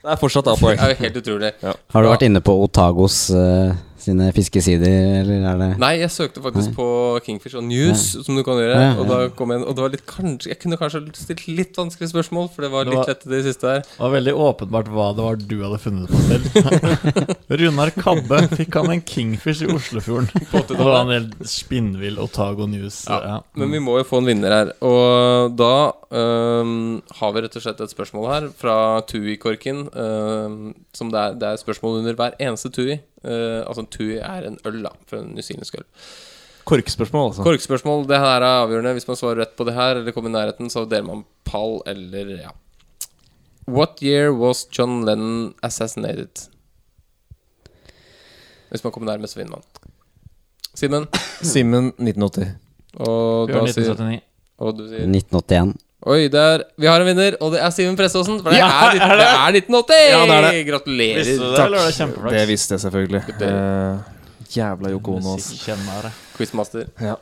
G: Det er fortsatt A-poeng.
E: er jo helt utrolig.
H: Har du vært inne på Otagos eh, sine fiskesider, eller er det
E: Nei, jeg søkte faktisk
H: Nei.
E: på Kingfish og News, som du kan gjøre.
H: Ja,
E: Og
H: ja.
E: da kom jeg og det var litt kanskje Jeg kunne kanskje stilt litt vanskelige spørsmål, for det var
F: Det
E: litt
F: var-
E: lette det siste her.
F: Det var veldig åpenbart hva det var du hadde funnet på selv. Runar Kabbe fikk han en kingfish i Oslofjorden. Det var han helt spinnvill Otago News.
E: Ja,
F: Ja.
E: Men vi må jo få en vinner her. Og da øhm, har vi rett og slett et spørsmål her fra Tui-korken. Um, som det er, det er spørsmål under hver eneste Tui. Uh, altså Tui er en øl, da, fra en newzealandsk øl.
G: Korkspørsmål, altså.
E: Korkspørsmål, det her er avgjørende. Hvis man svarer rett på det her, eller kommer i nærheten, så deler man pall, eller ja. What year was John Lennon assassinated? Hvis man kommer nærmest, så vinner man. Simen?
G: Simen 1980.
E: Og da sier Og du sier
H: 1981?
E: Oi, der, vi har en vinner, og det er Simen Preståsen. For det,
F: Ja,
E: er,
F: er det?
E: det er 1980!
G: Ja, det er det.
E: Gratulerer.
F: Visste du det, eller var det kjempeflaks?
G: Det visste jeg selvfølgelig. Eh, jævla Yoko Ono.
E: Quizmaster.
G: Ja.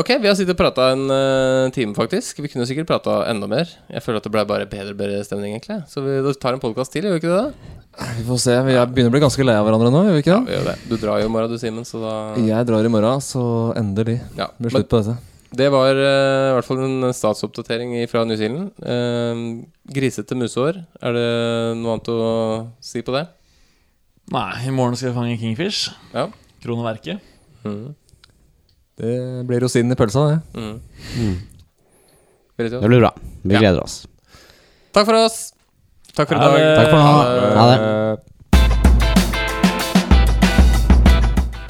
E: Ok, vi har sittet og prata en uh, time, faktisk. Vi kunne sikkert prata enda mer. Jeg føler at det ble bare bedre bedre stemning, egentlig. Så vi tar en podkast til, gjør vi ikke det? da?
G: Vi får se. Vi er- begynner å bli ganske lei av hverandre nå, gjør vi ikke
E: Ja, vi gjør det. Du drar jo i morgen, du, Simen, så da
G: Jeg drar i morgen, så endelig
E: ja.
G: blir det
E: Men
G: slutt på dette.
E: Det var uh, i hvert fall en statsoppdatering fra New Zealand. Uh, grisete musehår. Er det noe annet å si på det?
F: Nei, i morgen skal jeg fange kingfish.
E: Ja.
F: Kroneverket.
E: Mm.
G: Det blir rosinen i pølsa, det.
E: Mm. Fridtjof?
H: Det blir bra. Vi
E: Ja.
H: gleder oss.
E: Takk for oss. Takk for i dag.
H: Takk for nå.
E: Ha
H: Ha det.